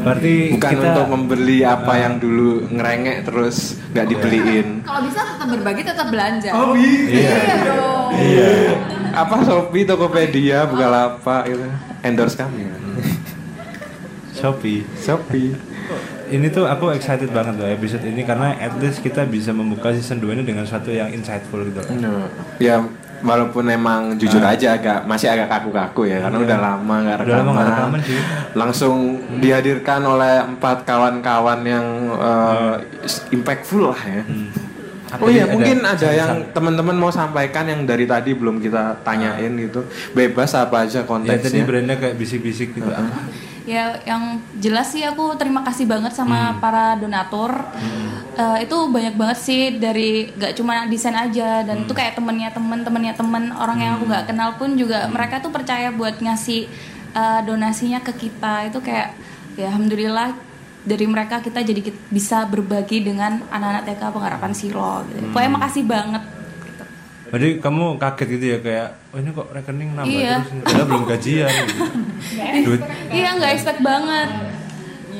Berarti Bukan kita untuk membeli apa yang dulu ngerengek terus nggak dibeliin. Kalau bisa tetap berbagi, tetap belanja. Oh iya. dong. iya Apa Shopee, Tokopedia, Bukalapak itu endorse kami. Shopee Shopee. Ini tuh aku excited banget loh episode ini karena at least kita bisa membuka season 2 ini dengan sesuatu yang insightful gitu loh. No. Ya walaupun emang jujur aja agak masih agak kaku-kaku ya karena udah lama nggak Udah lama rekaman. rekaman, cuy. Langsung dihadirkan oleh empat kawan-kawan yang uh, impactful lah ya. Apa Oh iya, ada- mungkin ada yang teman-teman mau sampaikan yang dari tadi belum kita tanyain gitu. Bebas apa aja Ya tadi konteksnya. Brenda kayak bisik-bisik gitu. Apa? Ya, yang jelas sih aku terima kasih banget sama para donatur. Eh, itu banyak banget sih dari gak cuma desain aja dan itu kayak temennya temen temennya temen orang yang aku nggak kenal pun juga mereka tuh percaya buat ngasih eh, donasinya ke kita itu kayak ya alhamdulillah dari mereka kita jadi bisa berbagi dengan anak-anak TK pengharapan Silo. Gitu. Pokoknya makasih banget. Jadi kamu kaget gitu ya kayak, oh ini kok rekening nambah Iya. terus, padahal belum gajian. gitu. (laughs) Duit Iya nggak expect banget.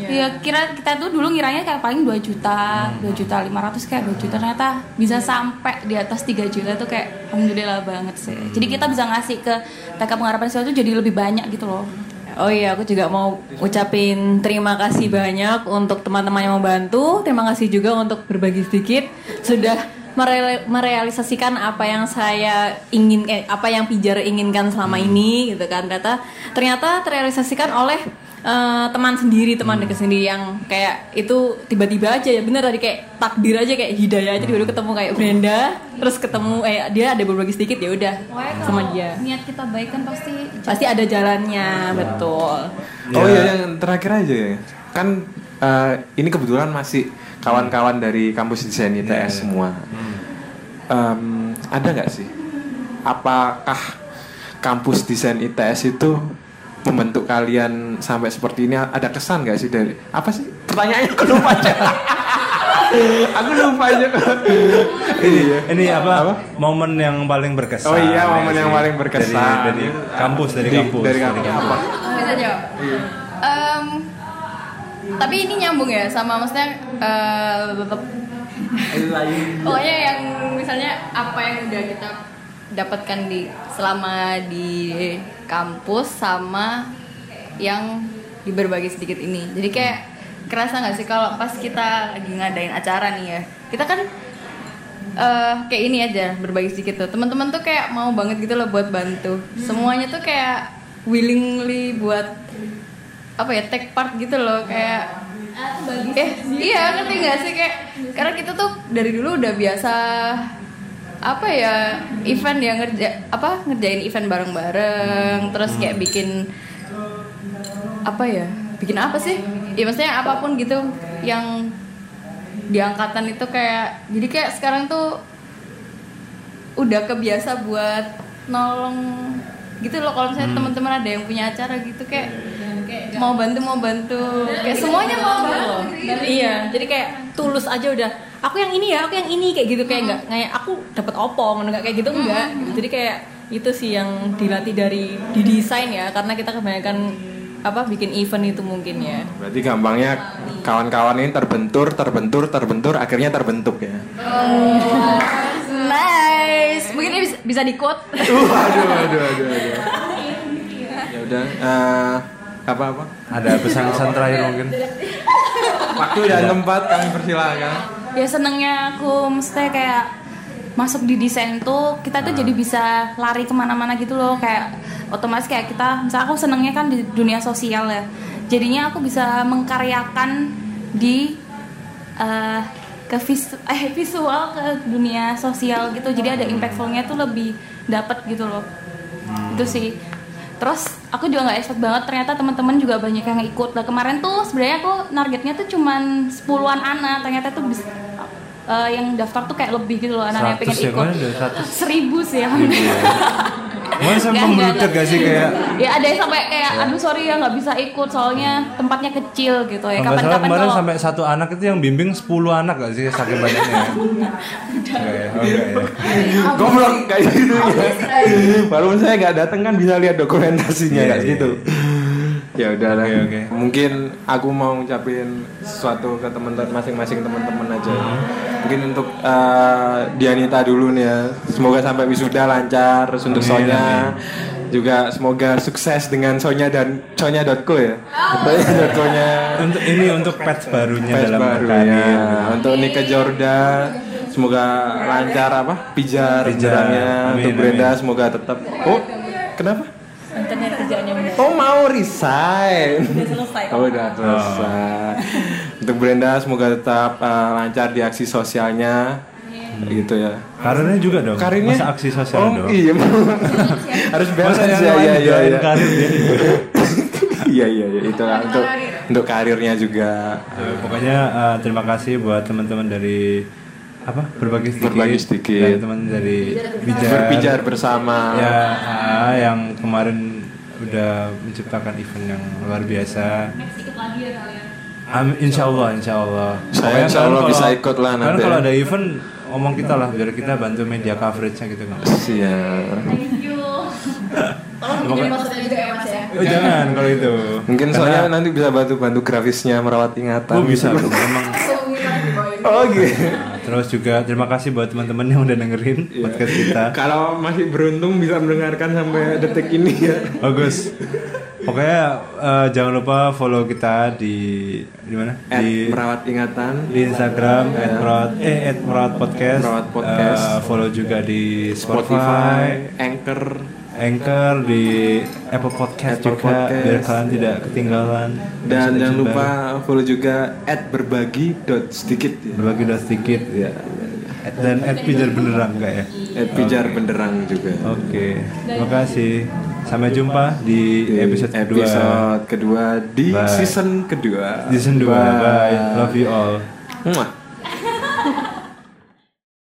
Iya kira kita tuh dulu ngiranya kayak paling 2 juta, 2 juta 500 kayak 2 juta ternyata bisa sampai di atas 3 juta tuh kayak alhamdulillah banget sih. Jadi kita bisa ngasih ke TK pengharapan siswa tuh jadi lebih banyak gitu loh. Oh iya, aku juga mau ucapin terima kasih banyak untuk teman-teman yang membantu. Terima kasih juga untuk berbagi sedikit sudah mere- merealisasikan apa yang saya ingin eh, apa yang Pijar inginkan selama ini gitu kan. Ternyata ternyata terrealisasikan oleh eh, teman sendiri, teman dekat sendiri yang kayak itu tiba-tiba aja ya bener tadi kayak takdir aja kayak hidayah aja dulu ketemu kayak Brenda, terus ketemu eh dia ada berbagi sedikit ya udah sama dia. niat kita baik kan pasti Pasti ada jalannya, betul. Oh Ya. iya yang terakhir aja ya. Kan eh, ini kebetulan masih kawan-kawan dari kampus desain ITS semua. Em, ada nggak sih? Apakah kampus desain ITS itu membentuk kalian sampai seperti ini? Ada kesan nggak sih dari apa sih? Pertanyaannya aku lupa aja. (laughs) Aku lupa aja. Iya. Ini apa, Momen yang paling berkesan. Oh iya, momen ya yang sih? paling berkesan. Dari, dari kampus, dari Di- kampus. dari kampus. Apa? bisa jawab Em, tapi ini nyambung ya sama maksudnya eh, tetap pokoknya yang misalnya apa yang udah kita dapatkan di selama di kampus sama yang di berbagi sedikit ini. Jadi kayak kerasa nggak sih kalau pas kita lagi ngadain acara nih ya kita kan eh kayak ini aja berbagi sedikit tuh. Teman-teman tuh kayak mau banget gitu loh buat bantu. Semuanya tuh kayak willingly buat apa ya take part gitu loh kayak eh iya ngerti nggak sih? Kayak karena kita tuh dari dulu udah biasa apa ya event ya ngerja apa ngerjain event bareng-bareng terus kayak bikin apa ya bikin apa sih? Ya maksudnya apa pun gitu yang di angkatan itu kayak jadi kayak sekarang tuh udah kebiasa buat nolong gitu loh. Kalau misalnya teman-teman ada yang punya acara gitu kayak mau bantu mau bantu. Kayak semuanya mau bantu. iya jadi kayak tulus aja udah. Aku yang ini ya aku yang ini kayak gitu. Kayak nggak kayak aku dapat opong nggak kayak gitu enggak gitu. jadi kayak itu sih yang dilatih dari di desain ya karena kita kebanyakan apa bikin event itu mungkin ya. Berarti gampangnya kawan-kawan ini terbentur, terbentur, terbentur, akhirnya terbentuk ya. nice. Mungkin ini bisa, bisa di quote Uh, aduh, aduh, aduh, aduh. (laughs) Ya udah, eh, apa apa? Ada pesan-pesan terakhir mungkin. Waktu dan tempat kami persilahkan. ya senengnya aku mesti kayak masuk di desain tuh kita tuh jadi bisa lari ke mana-mana gitu loh kayak otomatis kayak kita misalnya aku senengnya kan di dunia sosial ya. Jadinya aku bisa mengkaryakan di eh, ke vis eh, visual ke dunia sosial gitu. Jadi ada impactfulnya tuh lebih dapet gitu loh. Itu sih terus aku juga nggak expect banget. Ternyata teman-teman juga banyak yang ikut. Lah kemarin tuh sebenarnya aku targetnya tuh cuman 10-an anak. Ternyata tuh bis- eh, yang daftar tuh kayak lebih gitu loh anak yang 100 pengen ya, ikut. kemarin ada 100. seribu sih ya Mau sampai membludak gak sih kayak ya ada yang sampai kayak aduh sorry ya nggak bisa ikut soalnya tempatnya kecil gitu ya kapan-kapan kemarin kalau sampai satu anak itu yang bimbing 10 anak gak sih saking banyaknya ya? Enggak ya? Enggak ya? Goblok kayak gitu ya. Walaupun saya nggak datang kan bisa lihat dokumentasinya Iya, kayak iya, gitu. Ya udah lah. Oke, oke. Mungkin aku mau ngucapin sesuatu ke teman-teman masing-masing teman-teman aja. Mungkin untuk eh, Dianita dulu nih ya. Semoga sampai wisuda lancar terus untuk Amin, Sonya juga semoga sukses dengan Sonya dan Sonya.co ya. Sonya.co-nya Untuk ini untuk patch barunya Pes dalam baru ya. Untuk Nika Jorda semoga lancar apa? Pijar, Pijar. pijarnya. Amin, Untuk Brenda amin. semoga tetap. Oh, kenapa? Internet kerjaannya udah Oh mau resign. udah selesai Oh udah selesai. Untuk Brenda semoga tetap uh, lancar di aksi sosialnya. Gitu ya. Karirnya juga dong. Karirnya Masa aksi sosial oh, dong. Iya. Harus balance yang ya. Iya iya doain iya. karir dia. (laughs) Iya iya iya itu lah untuk untuk karirnya juga. Ya, pokoknya eh, terima kasih buat teman-teman dari apa berbagi sedikit, Berbagi sedikit. dan teman dari Bijar, Berpijar bersama. ya ah, yang kemarin udah menciptakan event yang luar biasa. Amin, insya Allah, insya Allah. Saya insya Allah kalian bisa kalau- ikut lah nanti kalau ya. ada event ngomong kita lah biar kita bantu media coverage-nya gitu kan. Siap. tolong bikin maksudnya juga ya mas ya Oh, jangan kalau itu. Mungkin Karena- soalnya nanti bisa bantu-bantu grafisnya merawat ingatan. Oh bisa, bisa. Emang Oh gitu. Terus juga terima kasih buat teman-teman yang udah dengerin podcast kita. (laughs) Kalau masih beruntung bisa mendengarkan sampai detik ini ya. Bagus. Pokoknya eh, jangan lupa follow kita di di mana? At Di merawat ingatan. di Instagram @merawat eh at merawat podcast. Merawat Podcast. Eh, follow juga di Spotify, Spotify, Anchor, Anchor di Apple Podcast Apple juga Podcast. biar kalian tidak ketinggalan. dan jangan lupa follow juga at berbagi dot sedikit ya. berbagi udah sedikit ya. Dan at pijar beneran enggak ya? At pijar benderang juga. Oke, terima kasih. Sampai jumpa di, Di episode, kedua. episode kedua di Bye. season kedua. Season 2. Bye. Love you all. Muah.